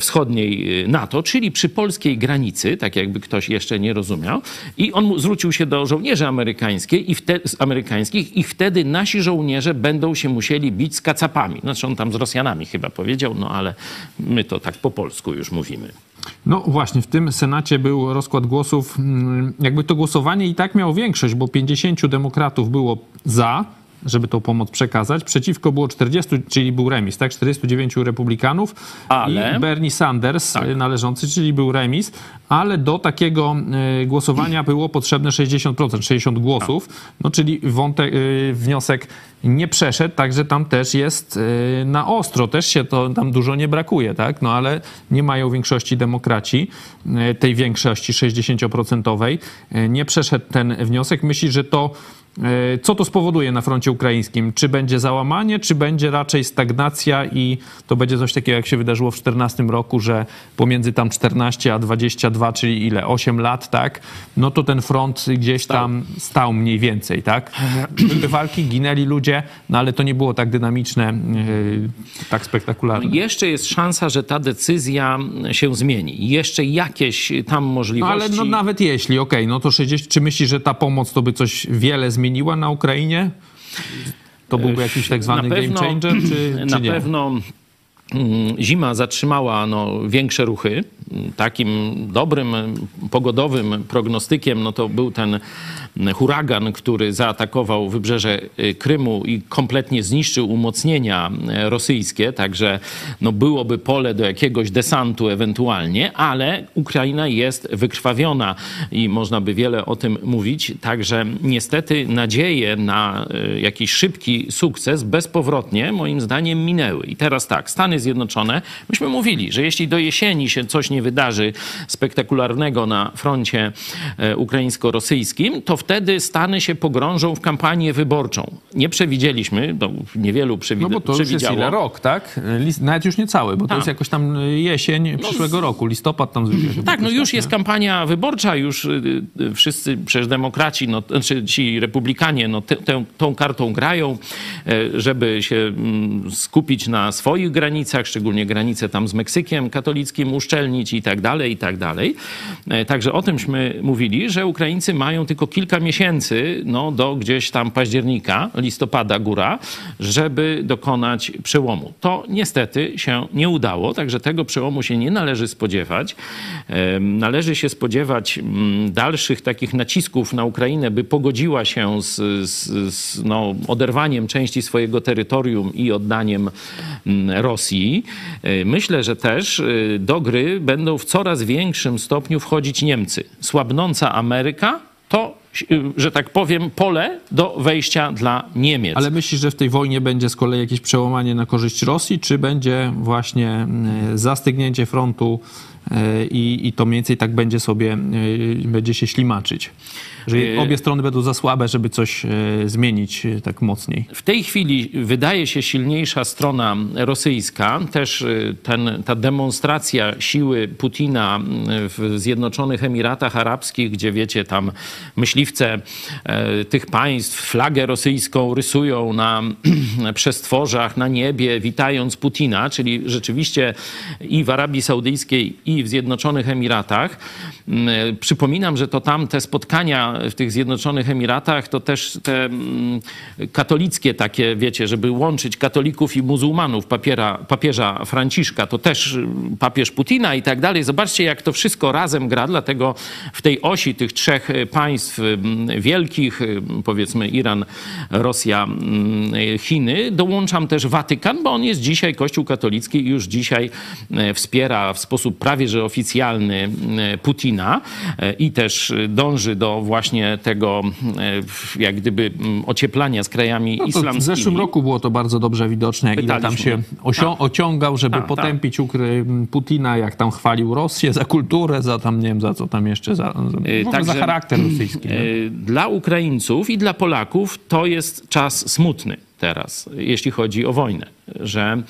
wschodniej NATO, czyli przy polskiej granicy, tak jakby ktoś jeszcze nie rozumiał. I on zwrócił się do żołnierzy amerykańskich i, wte, amerykańskich i wtedy nasi żołnierze będą się musieli bić z kacapami. Znaczy on tam z Rosjanami chyba powiedział, no ale my to tak po polsku już mówimy. No właśnie, w tym Senacie był rozkład głosów. mm, Jakby to głosowanie i tak miało większość, bo 50 demokratów było za, żeby tą pomoc przekazać. Przeciwko było 40, czyli był remis, tak? 49 republikanów Ale- i Bernie Sanders y, należący, czyli był remis, ale do takiego y, głosowania było potrzebne 60%, 60 głosów, no czyli wątek, y, wniosek nie przeszedł, także tam też jest na ostro, też się to tam dużo nie brakuje, tak? No ale nie mają większości demokraci, tej większości 60%. y, Nie przeszedł ten wniosek. Myśli, że to E, Co to spowoduje na froncie ukraińskim? Czy będzie załamanie, czy będzie raczej stagnacja i to będzie coś takiego, jak się wydarzyło w 2014 roku, że pomiędzy tam 14 a 22, czyli ile? 8 lat, tak? No to ten front gdzieś tam stał mniej więcej, tak? Były walki, ginęli ludzie, no ale to nie było tak dynamiczne, e, tak spektakularne. Jeszcze jest szansa, że ta decyzja się zmieni. Jeszcze jakieś tam No możliwości. ale no, nawet jeśli, okej, no to 60, czy myślisz, że ta pomoc to by coś wiele zmieniła na Ukrainie? To byłby jakiś tak zwany pewno, game changer, czy, czy Na nie? pewno zima zatrzymała no, większe ruchy. Takim dobrym, pogodowym prognostykiem no, to był ten huragan, który zaatakował wybrzeże y, Krymu i kompletnie zniszczył umocnienia y, rosyjskie, także no, byłoby pole do jakiegoś desantu ewentualnie, ale Ukraina jest wykrwawiona i można by wiele o tym mówić, także niestety nadzieje na y, jakiś szybki sukces bezpowrotnie moim zdaniem minęły. I teraz tak, Stany Zjednoczone, myśmy mówili, że jeśli do jesieni się coś nie wydarzy spektakularnego na froncie e, ukraińsko-rosyjskim, to wtedy Stany się pogrążą w kampanię wyborczą. Nie przewidzieliśmy, no, niewielu przewid- No bo to już jest przewidziało. ile? Rok, tak? List, nawet już nie cały, bo to Tak. jest jakoś tam jesień przyszłego roku, listopad tam zwykle się Tak, no już tak, jest nie? kampania wyborcza, już y, wszyscy, przecież demokraci, no, znaczy ci republikanie, no, tę- tę- tą kartą grają, e, żeby się mm, skupić na swoich granicach, szczególnie granice tam z Meksykiem katolickim uszczelnić i tak dalej, i tak dalej. E, Także o tymśmy mówili, że Ukraińcy mają tylko kilka miesięcy, no, do gdzieś tam października, listopada góra, żeby dokonać przełomu. To niestety się nie udało, także tego przełomu się nie należy spodziewać. Em, Należy się spodziewać mm, dalszych takich nacisków na Ukrainę, by pogodziła się z, z, z no, oderwaniem części swojego terytorium i oddaniem mm, Rosji. E, Myślę, że też e, do gry będą w coraz większym stopniu wchodzić Niemcy. Słabnąca Ameryka to, że tak powiem, pole do wejścia dla Niemiec. Ale myślisz, że w tej wojnie będzie z kolei jakieś przełamanie na korzyść Rosji, czy będzie właśnie e, zastygnięcie frontu e, i, i to mniej więcej tak będzie sobie, będzie się ślimaczyć? Że obie strony będą za słabe, żeby coś zmienić tak mocniej. W tej chwili wydaje się silniejsza strona rosyjska. Też y, ten, ta demonstracja siły Putina y, w Zjednoczonych Emiratach Arabskich, gdzie wiecie, tam myśliwce e, tych państw flagę rosyjską rysują na przestworzach, na niebie, witając Putina, czyli rzeczywiście i w Arabii Saudyjskiej, i w Zjednoczonych Emiratach. Mm, Przypominam, że to tam te spotkania w tych Zjednoczonych Emiratach to też te mm, katolickie takie, wiecie, żeby łączyć katolików i muzułmanów, papiera, papieża Franciszka, to też mm, papież Putina i tak dalej. Zobaczcie, jak to wszystko razem gra, dlatego w tej osi tych trzech e, państw mm, wielkich, y, powiedzmy Iran, Rosja, Chiny, dołączam też Watykan, bo on jest dzisiaj, Kościół katolicki już dzisiaj e, wspiera w sposób prawie że oficjalny Putina e, i też dąży do właśnie tego e, jak gdyby ocieplania z krajami No to w islamskimi. zeszłym roku było to bardzo dobrze widoczne, jak ile tam Pytaliśmy. się osio- Tak. ociągał, żeby Tak, tak. potępić Ukry- Putina, jak tam chwalił Rosję za kulturę, za tam, nie wiem, za co tam jeszcze, za, za, ogóle za charakter rosyjski. E, Dla Ukraińców i dla Polaków to jest czas smutny teraz, jeśli chodzi o wojnę, że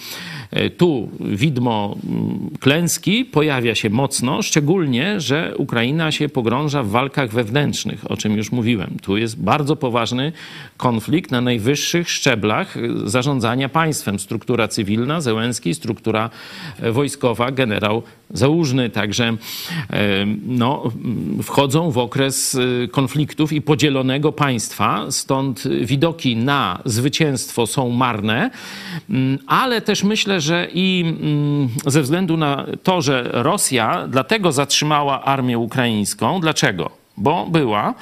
e, tu widmo mm, klęski pojawia się mocno, szczególnie, że Ukraina się pogrąża w walkach wewnętrznych, o czym już mówiłem. Tu jest bardzo poważny konflikt na najwyższych szczeblach e, zarządzania państwem. Struktura cywilna, Zełenski, struktura e, wojskowa, generał Załużny, także no, m, wchodzą w okres konfliktów i podzielonego państwa, stąd widoki na zwycięstwo zwycięstwo są marne, Mm, ale też myślę, że i mm, ze względu na to, że Rosja dlatego zatrzymała armię ukraińską. Dlaczego? Bo była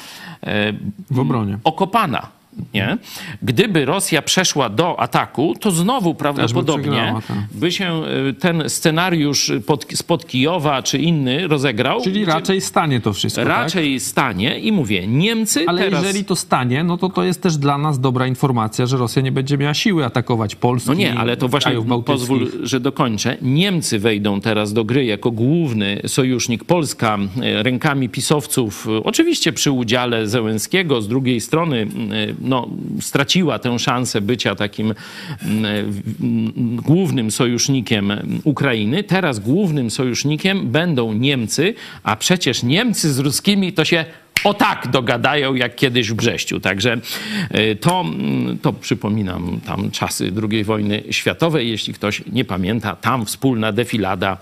e, W obronie. okopana. Nie? Gdyby Rosja przeszła do ataku, to znowu prawdopodobnie tak. by się e, ten scenariusz pod, spod Kijowa czy inny rozegrał. Czyli raczej stanie to wszystko, tak? raczej stanie i mówię, Niemcy Ale teraz... jeżeli to stanie, no to to jest też dla nas dobra informacja, że Rosja nie będzie miała siły atakować Polski. No nie, ale to właśnie pozwól, że dokończę. Niemcy wejdą teraz do gry jako główny sojusznik. Polska e, rękami pisowców, e, oczywiście przy udziale Zełenskiego, z drugiej strony no, straciła tę szansę bycia takim mm, głównym sojusznikiem Ukrainy. Teraz głównym sojusznikiem będą Niemcy, a przecież Niemcy z ruskimi to się o tak dogadają, jak kiedyś w Brześciu. Także e, to, mm, to przypominam tam czasy II wojny światowej. Jeśli ktoś nie pamięta, tam wspólna defilada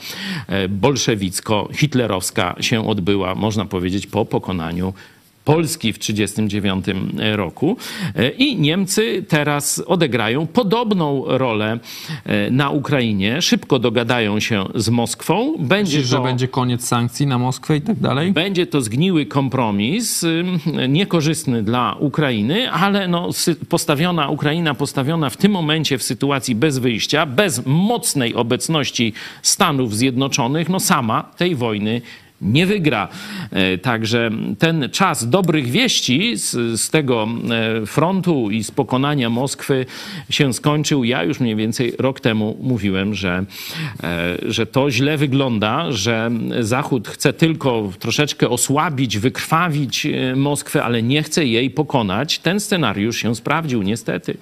e, bolszewicko-hitlerowska się odbyła, można powiedzieć, po pokonaniu Polski w 1939 roku. E, I Niemcy teraz odegrają podobną rolę e, na Ukrainie. Szybko dogadają się z Moskwą. Będzie Myślisz, że to... będzie koniec sankcji na Moskwę i tak dalej? Będzie to zgniły kompromis, ym, niekorzystny dla Ukrainy, ale no, postawiona, Ukraina postawiona w tym momencie w sytuacji bez wyjścia, bez mocnej obecności Stanów Zjednoczonych, no sama tej wojny nie wygra. E, Także ten czas dobrych wieści z, z tego e, frontu i z pokonania Moskwy się skończył. Ja już mniej więcej rok temu mówiłem, że, e, że to źle wygląda, że Zachód chce tylko troszeczkę osłabić, wykrwawić Moskwę, ale nie chce jej pokonać. Ten scenariusz się sprawdził, niestety.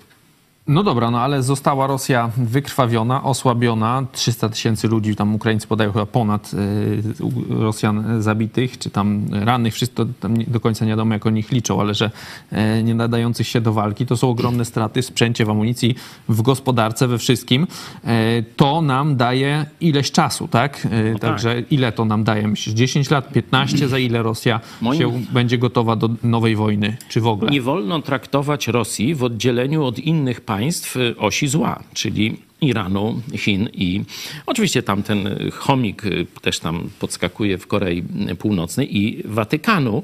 No dobra, no ale została Rosja wykrwawiona, osłabiona. 300 tysięcy ludzi, tam Ukraińcy podają chyba ponad y, Rosjan zabitych, czy tam rannych. Wszystko tam do końca nie wiadomo, jak oni ich liczą, ale że e, nie nadających się do walki. To są ogromne straty w sprzęcie, w amunicji, w gospodarce, we wszystkim. E, to nam daje ileś czasu, tak? E, Także ile to nam daje? Myślisz, 10 lat, 15? Za ile Rosja Moim- się będzie gotowa do nowej wojny? Czy w ogóle? Nie wolno traktować Rosji w oddzieleniu od innych państw y, osi zła, czyli Iranu, Chin i oczywiście tam ten chomik y, też tam podskakuje w Korei Północnej i Watykanu.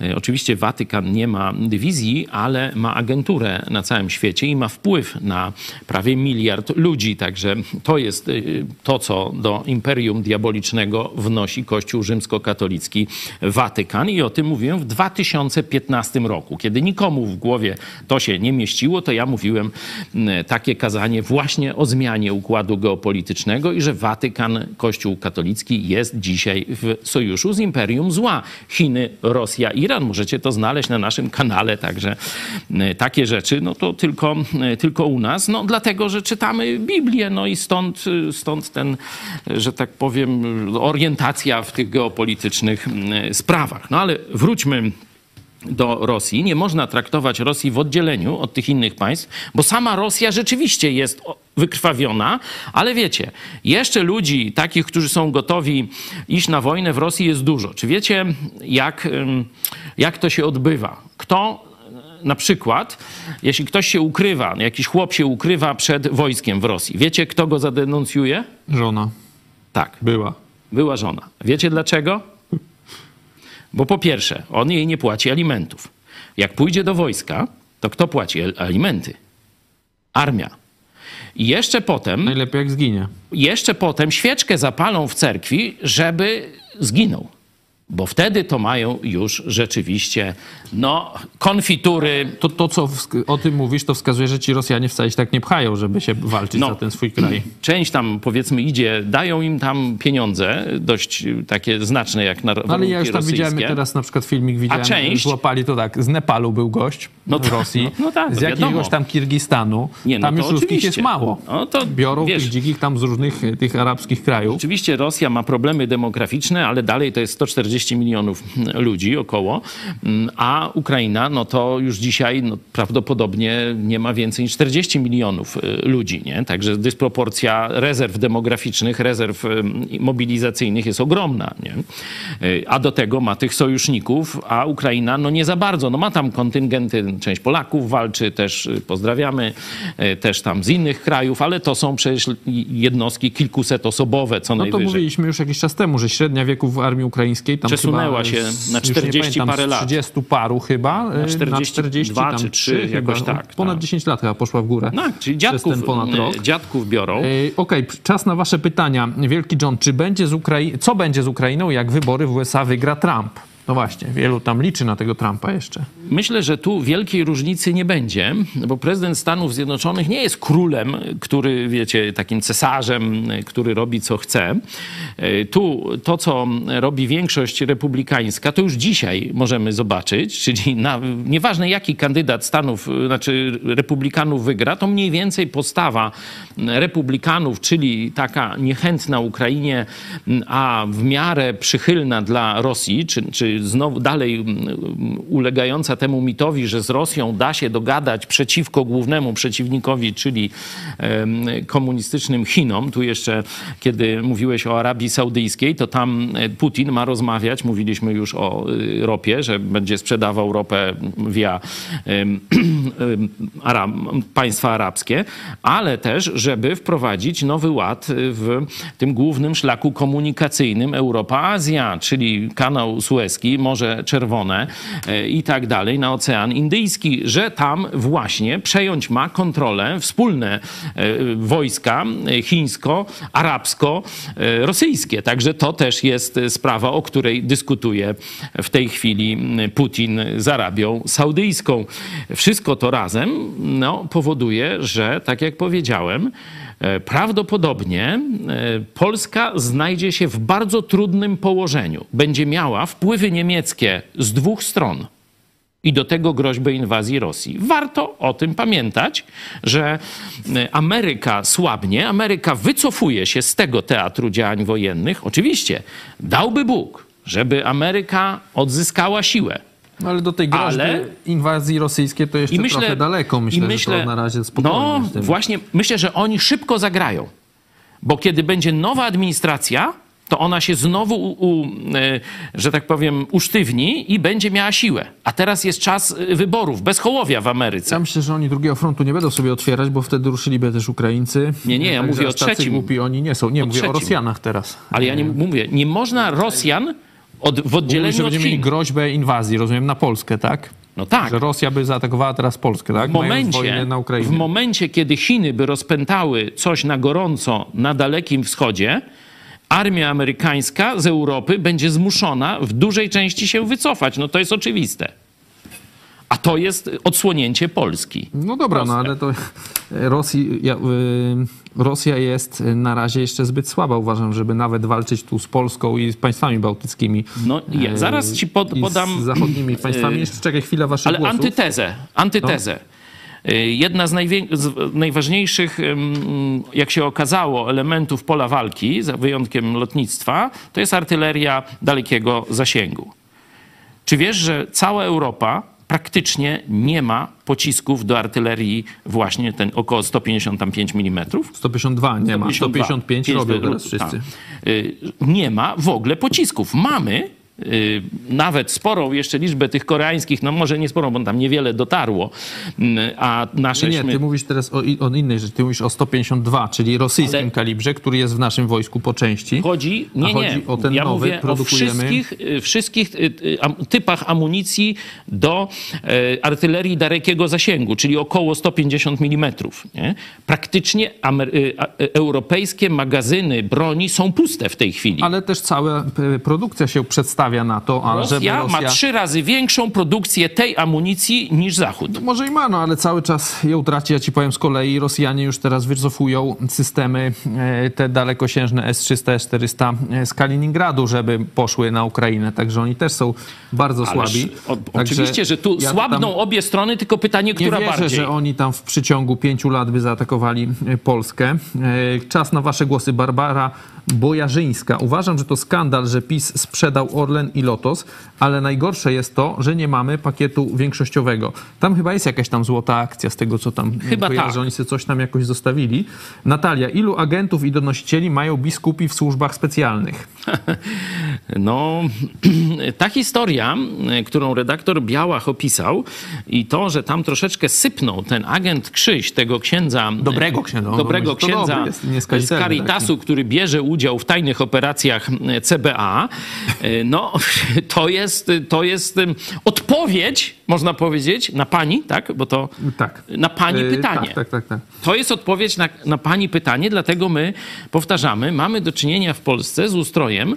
Y, Oczywiście Watykan nie ma dywizji, ale ma agenturę na całym świecie i ma wpływ na prawie miliard ludzi. Także to jest y, to, co do imperium diabolicznego wnosi Kościół rzymskokatolicki Watykan. I o tym mówiłem w 2015 roku. Kiedy nikomu w głowie to się nie mieściło, to ja mówiłem takie kazanie właśnie o zmianie układu geopolitycznego i że Watykan, Kościół katolicki jest dzisiaj w sojuszu z imperium zła. Chiny, Rosja, Iran. Możecie to znaleźć na naszym kanale, także mm, takie rzeczy, no to tylko, mm, tylko u nas. No dlatego, że czytamy Biblię, no i stąd, stąd ten, że tak powiem, orientacja w tych geopolitycznych sprawach. No ale wróćmy do Rosji. Nie można traktować Rosji w oddzieleniu od tych innych państw, bo sama Rosja rzeczywiście jest wykrwawiona, ale wiecie, jeszcze ludzi takich, którzy są gotowi iść na wojnę w Rosji jest dużo. Czy wiecie, jak, jak to się odbywa? Kto e, na przykład, jeśli ktoś się ukrywa, jakiś chłop się ukrywa przed wojskiem w Rosji, wiecie, kto go zadenuncjuje? Żona Tak, była. była żona. Wiecie dlaczego? Bo po pierwsze, on jej nie płaci alimentów. Jak pójdzie do wojska, to kto płaci al- alimenty? Armia. I jeszcze potem, Najlepiej jak zginie. jeszcze potem świeczkę zapalą w cerkwi, żeby zginął. Bo wtedy to mają już rzeczywiście, no, konfitury. To, to co o tym mówisz, to wskazuje, że ci Rosjanie wcale się tak nie pchają, żeby się walczyć No. za ten swój kraj. Część tam, powiedzmy, idzie, dają im tam pieniądze, dość y, takie znaczne jak na No, ale ja już tam rosyjskie. widziałem teraz na przykład filmik widziałem, część? złapali to tak, z Nepalu był gość No to- Rosji, no- no tak, z to jakiegoś wiadomo. tam Kirgistanu, Nie, no tam już ruskich jest oczywiście. mało. No to Biorą wiesz- tych dzikich tam z różnych tych arabskich krajów. Oczywiście Rosja ma problemy demograficzne, ale dalej to jest 40 milionów ludzi około, a Ukraina, no to już dzisiaj no, prawdopodobnie nie ma więcej niż 40 milionów y, ludzi, nie? Także dysproporcja rezerw demograficznych, rezerw y, mobilizacyjnych jest ogromna, nie? Y, A do tego ma tych sojuszników, a Ukraina no nie za bardzo. No ma tam kontyngenty, część Polaków walczy, też pozdrawiamy, też tam z innych krajów, ale to są przecież jednostki kilkusetosobowe co No to najwyżej. mówiliśmy już jakiś czas temu, że średnia wieku w armii ukraińskiej tam Przesunęła się na już nie 40 pamiętam, parę lat. 30 paru chyba, Na y, 42 tam czy trzy 3, jakoś chyba. tak, Ponad tak. 10 lat chyba poszła w górę. Tak, czyli dziadków, ten ponad y, rok. dziadków biorą. Y, Okej, czas na wasze pytania. Wielki John, czy będzie z Ukrai- co będzie z Ukrainą, jak wybory w USA wygra Trump? No właśnie, wielu tam liczy na tego Trumpa jeszcze. Myślę, że tu wielkiej różnicy nie będzie, bo prezydent Stanów Zjednoczonych nie jest królem, który, wiecie, takim cesarzem, który robi co chce. E, Tu to, co robi większość republikańska, to już dzisiaj możemy zobaczyć, czyli na, nieważne jaki kandydat Stanów, znaczy republikanów wygra, to mniej więcej postawa republikanów, czyli taka niechętna Ukrainie, a w miarę przychylna dla Rosji, czy, czy znowu dalej mm, ulegająca temu mitowi, że z Rosją da się dogadać przeciwko głównemu przeciwnikowi, czyli komunistycznym Chinom. Tu jeszcze, kiedy mówiłeś o Arabii Saudyjskiej, to tam e, Putin ma rozmawiać, mówiliśmy już o y, ropie, że będzie sprzedawał ropę via Arab, państwa arabskie, ale też, żeby wprowadzić nowy ład w tym głównym szlaku komunikacyjnym Europa-Azja, czyli kanał Suezki, Morze Czerwone e, i tak dalej, na Ocean Indyjski, że tam właśnie przejąć ma kontrolę wspólne e, wojska e, chińsko-arabsko-rosyjskie. Także to też jest sprawa, o której dyskutuje w tej chwili Putin z Arabią Saudyjską. Wszystko to razem no, powoduje, że tak jak powiedziałem, prawdopodobnie e, Polska znajdzie się w bardzo trudnym położeniu. Będzie miała wpływy niemieckie z dwóch stron i do tego groźbę inwazji Rosji. Warto o tym pamiętać, że e, Ameryka słabnie, Ameryka wycofuje się z tego teatru działań wojennych. Oczywiście dałby Bóg, żeby Ameryka odzyskała siłę. No ale do tej groźby Ale- inwazji rosyjskiej to jeszcze I myślę, trochę daleko. Myślę, i myślę że to na razie spokojnie. No właśnie, myślę, że oni szybko zagrają. Bo kiedy będzie nowa administracja, to ona się znowu, u, u, e, że tak powiem, usztywni i będzie miała siłę. A teraz jest czas e, wyborów, bez hołowia w Ameryce. Ja myślę, że oni drugiego frontu nie będą sobie otwierać, bo wtedy ruszyliby też Ukraińcy. Nie, nie, ja Także mówię o trzecim. głupi oni nie są. Nie, O mówię o trzecim. Rosjanach teraz. Ale ja nie mówię, nie można Rosjan od, w Mówi, oddzieleniu że od będziemy mieli Chin. groźbę inwazji, rozumiem, na Polskę, tak? No tak. Że Rosja by zaatakowała teraz Polskę, tak? W momencie, na Ukrainie. w momencie, kiedy Chiny by rozpętały coś na gorąco na Dalekim Wschodzie, armia amerykańska z Europy będzie zmuszona w dużej części się wycofać. No to jest oczywiste. A to jest odsłonięcie Polski. No dobra, no ale to Rosji, ja, y, Rosja jest na razie jeszcze zbyt słaba, uważam, żeby nawet walczyć tu z Polską i z państwami bałtyckimi. No ja y, zaraz ci pod, podam... z zachodnimi państwami. Jeszcze czekaj chwilę waszych Ale głosów. antytezę, antytezę. Y, Jedna z, z najważniejszych, jak się okazało, elementów pola walki, za wyjątkiem lotnictwa, to jest artyleria dalekiego zasięgu. Czy wiesz, że cała Europa praktycznie nie ma pocisków do artylerii właśnie ten około 155 mm? 152 nie ma, 155 robią teraz wszyscy. tak. Y, Nie ma w ogóle pocisków. Mamy nawet sporą jeszcze liczbę tych koreańskich, no może nie sporą, bo tam niewiele dotarło, mm, a Nie, nasze... nie, ty mówisz teraz o, o innej rzeczy. Ty mówisz o 152, czyli rosyjskim Ale- kalibrze, który jest w naszym wojsku po części. Chodzi, nie, A chodzi nie. o ten ja nowy, mówię o produkujemy. wszystkich, y, wszystkich y, y, typach amunicji do artylerii dalekiego zasięgu, czyli około 150 mm. Nie? Praktycznie y, y, europejskie magazyny broni są puste w tej chwili. Ale też cała produkcja się przedstawia na to, a żeby Rosja, Rosja... ma trzy razy większą produkcję tej amunicji niż Zachód. Może i ma, no ale cały czas je utraci. Ja ci powiem z kolei, Rosjanie już teraz wycofują systemy e, te dalekosiężne S-300, S-400 e, z Kaliningradu, żeby poszły na Ukrainę. Także oni też są bardzo Ależ, słabi. o, oczywiście, że tu ja słabną obie strony, tylko pytanie, Nie która wierzę, bardziej. że oni tam w przeciągu pięciu lat by zaatakowali e, Polskę. Czas na wasze głosy. Barbara Bojarzyńska. Uważam, że to skandal, że PiS sprzedał Orlen i Lotos, ale najgorsze jest to, że nie mamy pakietu większościowego. Tam chyba jest jakaś tam złota akcja z tego, co tam Chyba kojarzę, tak. że oni sobie coś tam jakoś zostawili. Natalia, ilu agentów i donosicieli mają biskupi w służbach specjalnych? No, ta historia, którą redaktor Białach opisał i to, że tam troszeczkę sypnął ten agent Krzyś, tego księdza... Dobrego księdza, Dobrego to księdza dobry jest, z Caritasu, który bierze udział w tajnych operacjach e, CBA. e, No, to jest, to jest odpowiedź, można powiedzieć, na pani, tak? Bo to Tak. na pani Yy, pytanie. Tak, tak, tak. tak. To jest odpowiedź na, na pani pytanie, dlatego my powtarzamy, mamy do czynienia w Polsce z ustrojem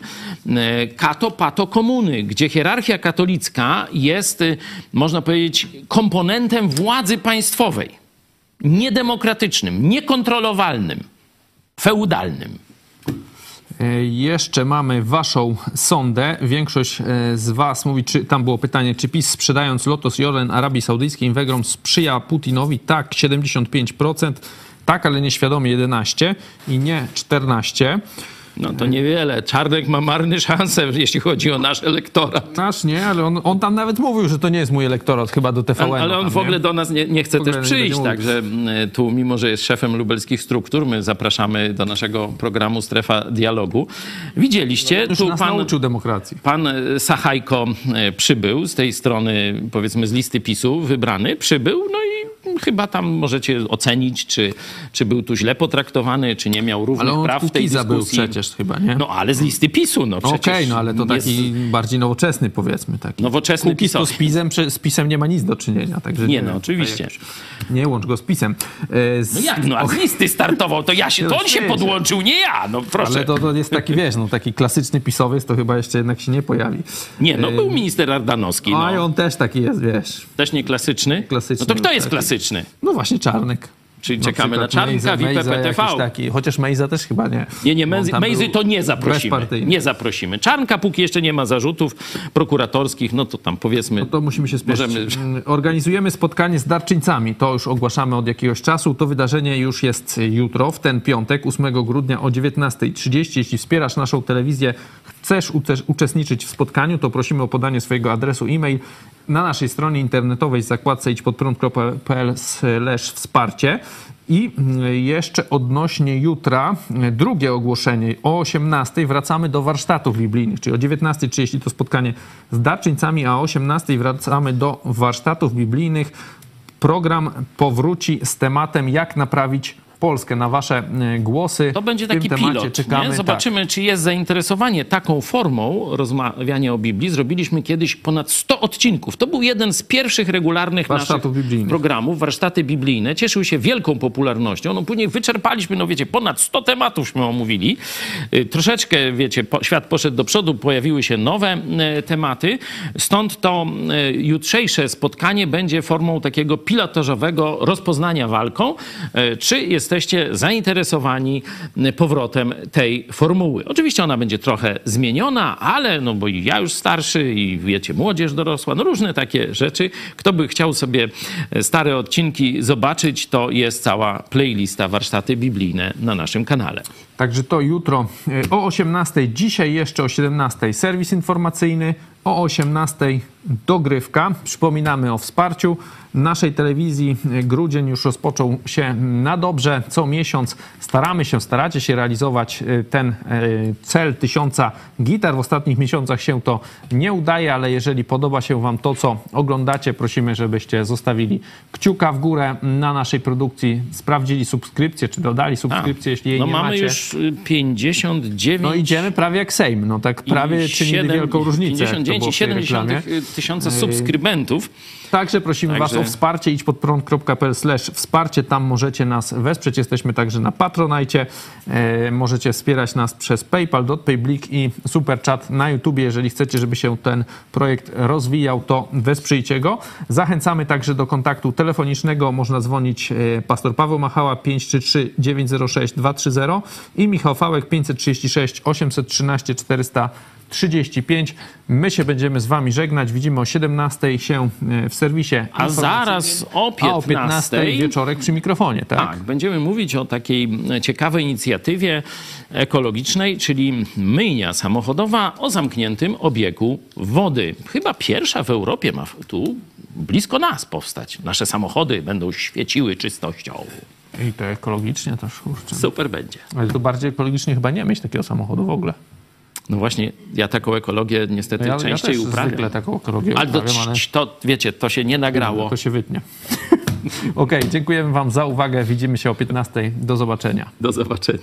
e, kato-pato komuny, gdzie hierarchia katolicka jest, e, można powiedzieć, komponentem władzy państwowej. Niedemokratycznym, niekontrolowalnym, feudalnym. E, Jeszcze mamy waszą sondę. Większość e, z was mówi, czy tam było pytanie, czy PiS sprzedając Lotos i Orlen Arabii Saudyjskiej Inwegrom sprzyja Putinowi? Tak, 75%. Tak, ale nieświadomie 11% i nie 14%. No to niewiele. Czarnek ma marny szansę, jeśli chodzi o nasz elektorat. Nasz nie, ale on, on tam nawet mówił, że to nie jest mój elektorat chyba do TVN. Ale on tam, w ogóle nie? do nas nie, nie chce też przyjść, także tu, mimo że jest szefem lubelskich struktur, my zapraszamy do naszego programu Strefa Dialogu. Widzieliście, Już tu nas pan, nauczył demokracji. pan e, Sachajko e, przybył z tej strony, powiedzmy z listy PiSu, wybrany, przybył, no chyba tam możecie ocenić, czy, czy był tu źle potraktowany, czy nie miał równych Ale on praw w tej był dyskusji. przecież chyba, nie? No ale z listy PiSu, no Okej, przecież. no ale to jest- taki bardziej nowoczesny powiedzmy. Taki. Nowoczesny to z pisem, z pisem nie ma nic do czynienia. Także Nie, no oczywiście. Nie łącz go z pisem. E, z- No jak, no a z listy startował, to ja się, to on się podłączył, nie ja, no proszę. Ale to, to jest taki, wiesz, no taki klasyczny pisowiec, to chyba jeszcze jednak się nie pojawi. Nie, no E, był minister Ardanowski, A i no. on też taki jest, wiesz. Też nie klasyczny? Klasyczny No to kto był jest klasyczny? No właśnie Czarnek. Czyli czekamy na Czarnka Mejza- Taki, chociaż Mejza też chyba nie. Nie, nie, Mejzy, Mejzy to nie zaprosimy. Nie zaprosimy. Czarnka, póki jeszcze nie ma zarzutów prokuratorskich, no to tam powiedzmy... No to musimy się spieszyć. Możemy- Mm, Organizujemy spotkanie z darczyńcami. To już ogłaszamy od jakiegoś czasu. To wydarzenie już jest jutro, w ten piątek, 8 grudnia o 19.30. Jeśli wspierasz naszą telewizję, chcesz uczestniczyć w spotkaniu, to prosimy o podanie swojego adresu e-mail na naszej stronie internetowej w zakładce idźpodprąd.pl wsparcie. I mm, jeszcze odnośnie jutra, drugie ogłoszenie. O 18 wracamy do warsztatów biblijnych, czyli o 19.30 to spotkanie z darczyńcami, a o 18 wracamy do warsztatów biblijnych. Program powróci z tematem jak naprawić Polskę. Na wasze y, głosy To będzie taki temacie pilot. czekamy. Nie? Tak. Zobaczymy, czy jest zainteresowanie taką formą rozmawiania o Biblii. Zrobiliśmy kiedyś ponad 100 odcinków. To był jeden z pierwszych regularnych Warsztatów naszych biblijnych. programów, warsztaty biblijne. Cieszył się wielką popularnością. No później wyczerpaliśmy, no wiecie, ponad 100 tematówśmy omówili. Y, Troszeczkę, wiecie, po, świat poszedł do przodu, pojawiły się nowe e, tematy. Stąd to e, jutrzejsze spotkanie będzie formą takiego pilotażowego rozpoznania walką. E, Czy jesteście zainteresowani e, powrotem tej formuły? Oczywiście ona będzie trochę zmieniona, ale no bo i ja już starszy i wiecie, młodzież dorosła, no różne takie rzeczy. Kto by chciał sobie e, stare odcinki zobaczyć, to jest cała playlista warsztaty biblijne na naszym kanale. Także to jutro y, o 18, dzisiaj jeszcze o 17 serwis informacyjny, o 18 dogrywka. Przypominamy o wsparciu naszej telewizji. Y, Grudzień już rozpoczął się na dobrze. Co miesiąc staramy się, staracie się realizować y, ten cel tysiąca gitar. W ostatnich miesiącach się to nie udaje, ale jeżeli podoba się Wam to, co oglądacie, prosimy, żebyście zostawili kciuka w górę na naszej produkcji, sprawdzili subskrypcję, czy dodali subskrypcję, jeśli jej no nie mamy macie. już y, 59 No idziemy prawie jak Sejm, no tak prawie i czyni siedem- wielką różnicę. jak to 59 było i w tej 7 reklamie. tysiąca Yy, subskrybentów. Także prosimy Także- Was o wsparcie. Idź pod prąd.pl wsparcie. Tam możecie nas wesprzeć. Jesteśmy także na Patronajcie. E, możecie wspierać nas przez PayPal, DotPay, Blik i Superchat na YouTubie. Jeżeli chcecie, żeby się ten projekt rozwijał, to wesprzyjcie go. Zachęcamy także do kontaktu telefonicznego. Można dzwonić e, pastor Paweł Machała 533 906 230 i Michał Fałek 536 813 435. My się będziemy z wami żegnać. Widzimy o 17 się e, w serwisie. A zaraz o A o 15 15 wieczorek przy mikrofonie, tak? Tak, będziemy mówić o takiej ciekawej inicjatywie ekologicznej, czyli myjnia samochodowa o zamkniętym obiegu wody. Chyba pierwsza w Europie ma tu blisko nas powstać. Nasze samochody będą świeciły czystością. I to ekologicznie też, kurczę. Super będzie. Ale to bardziej ekologicznie chyba nie mieć takiego samochodu w ogóle. No właśnie, ja taką ekologię niestety Ja, ja częściej też uprawiam. zwykle taką ekologię Ale to, uprawiam, ale to, wiecie, to się nie nagrało. to się wytnie. Okej, dziękujemy wam za uwagę. Widzimy się o 15. Do zobaczenia. Do zobaczenia.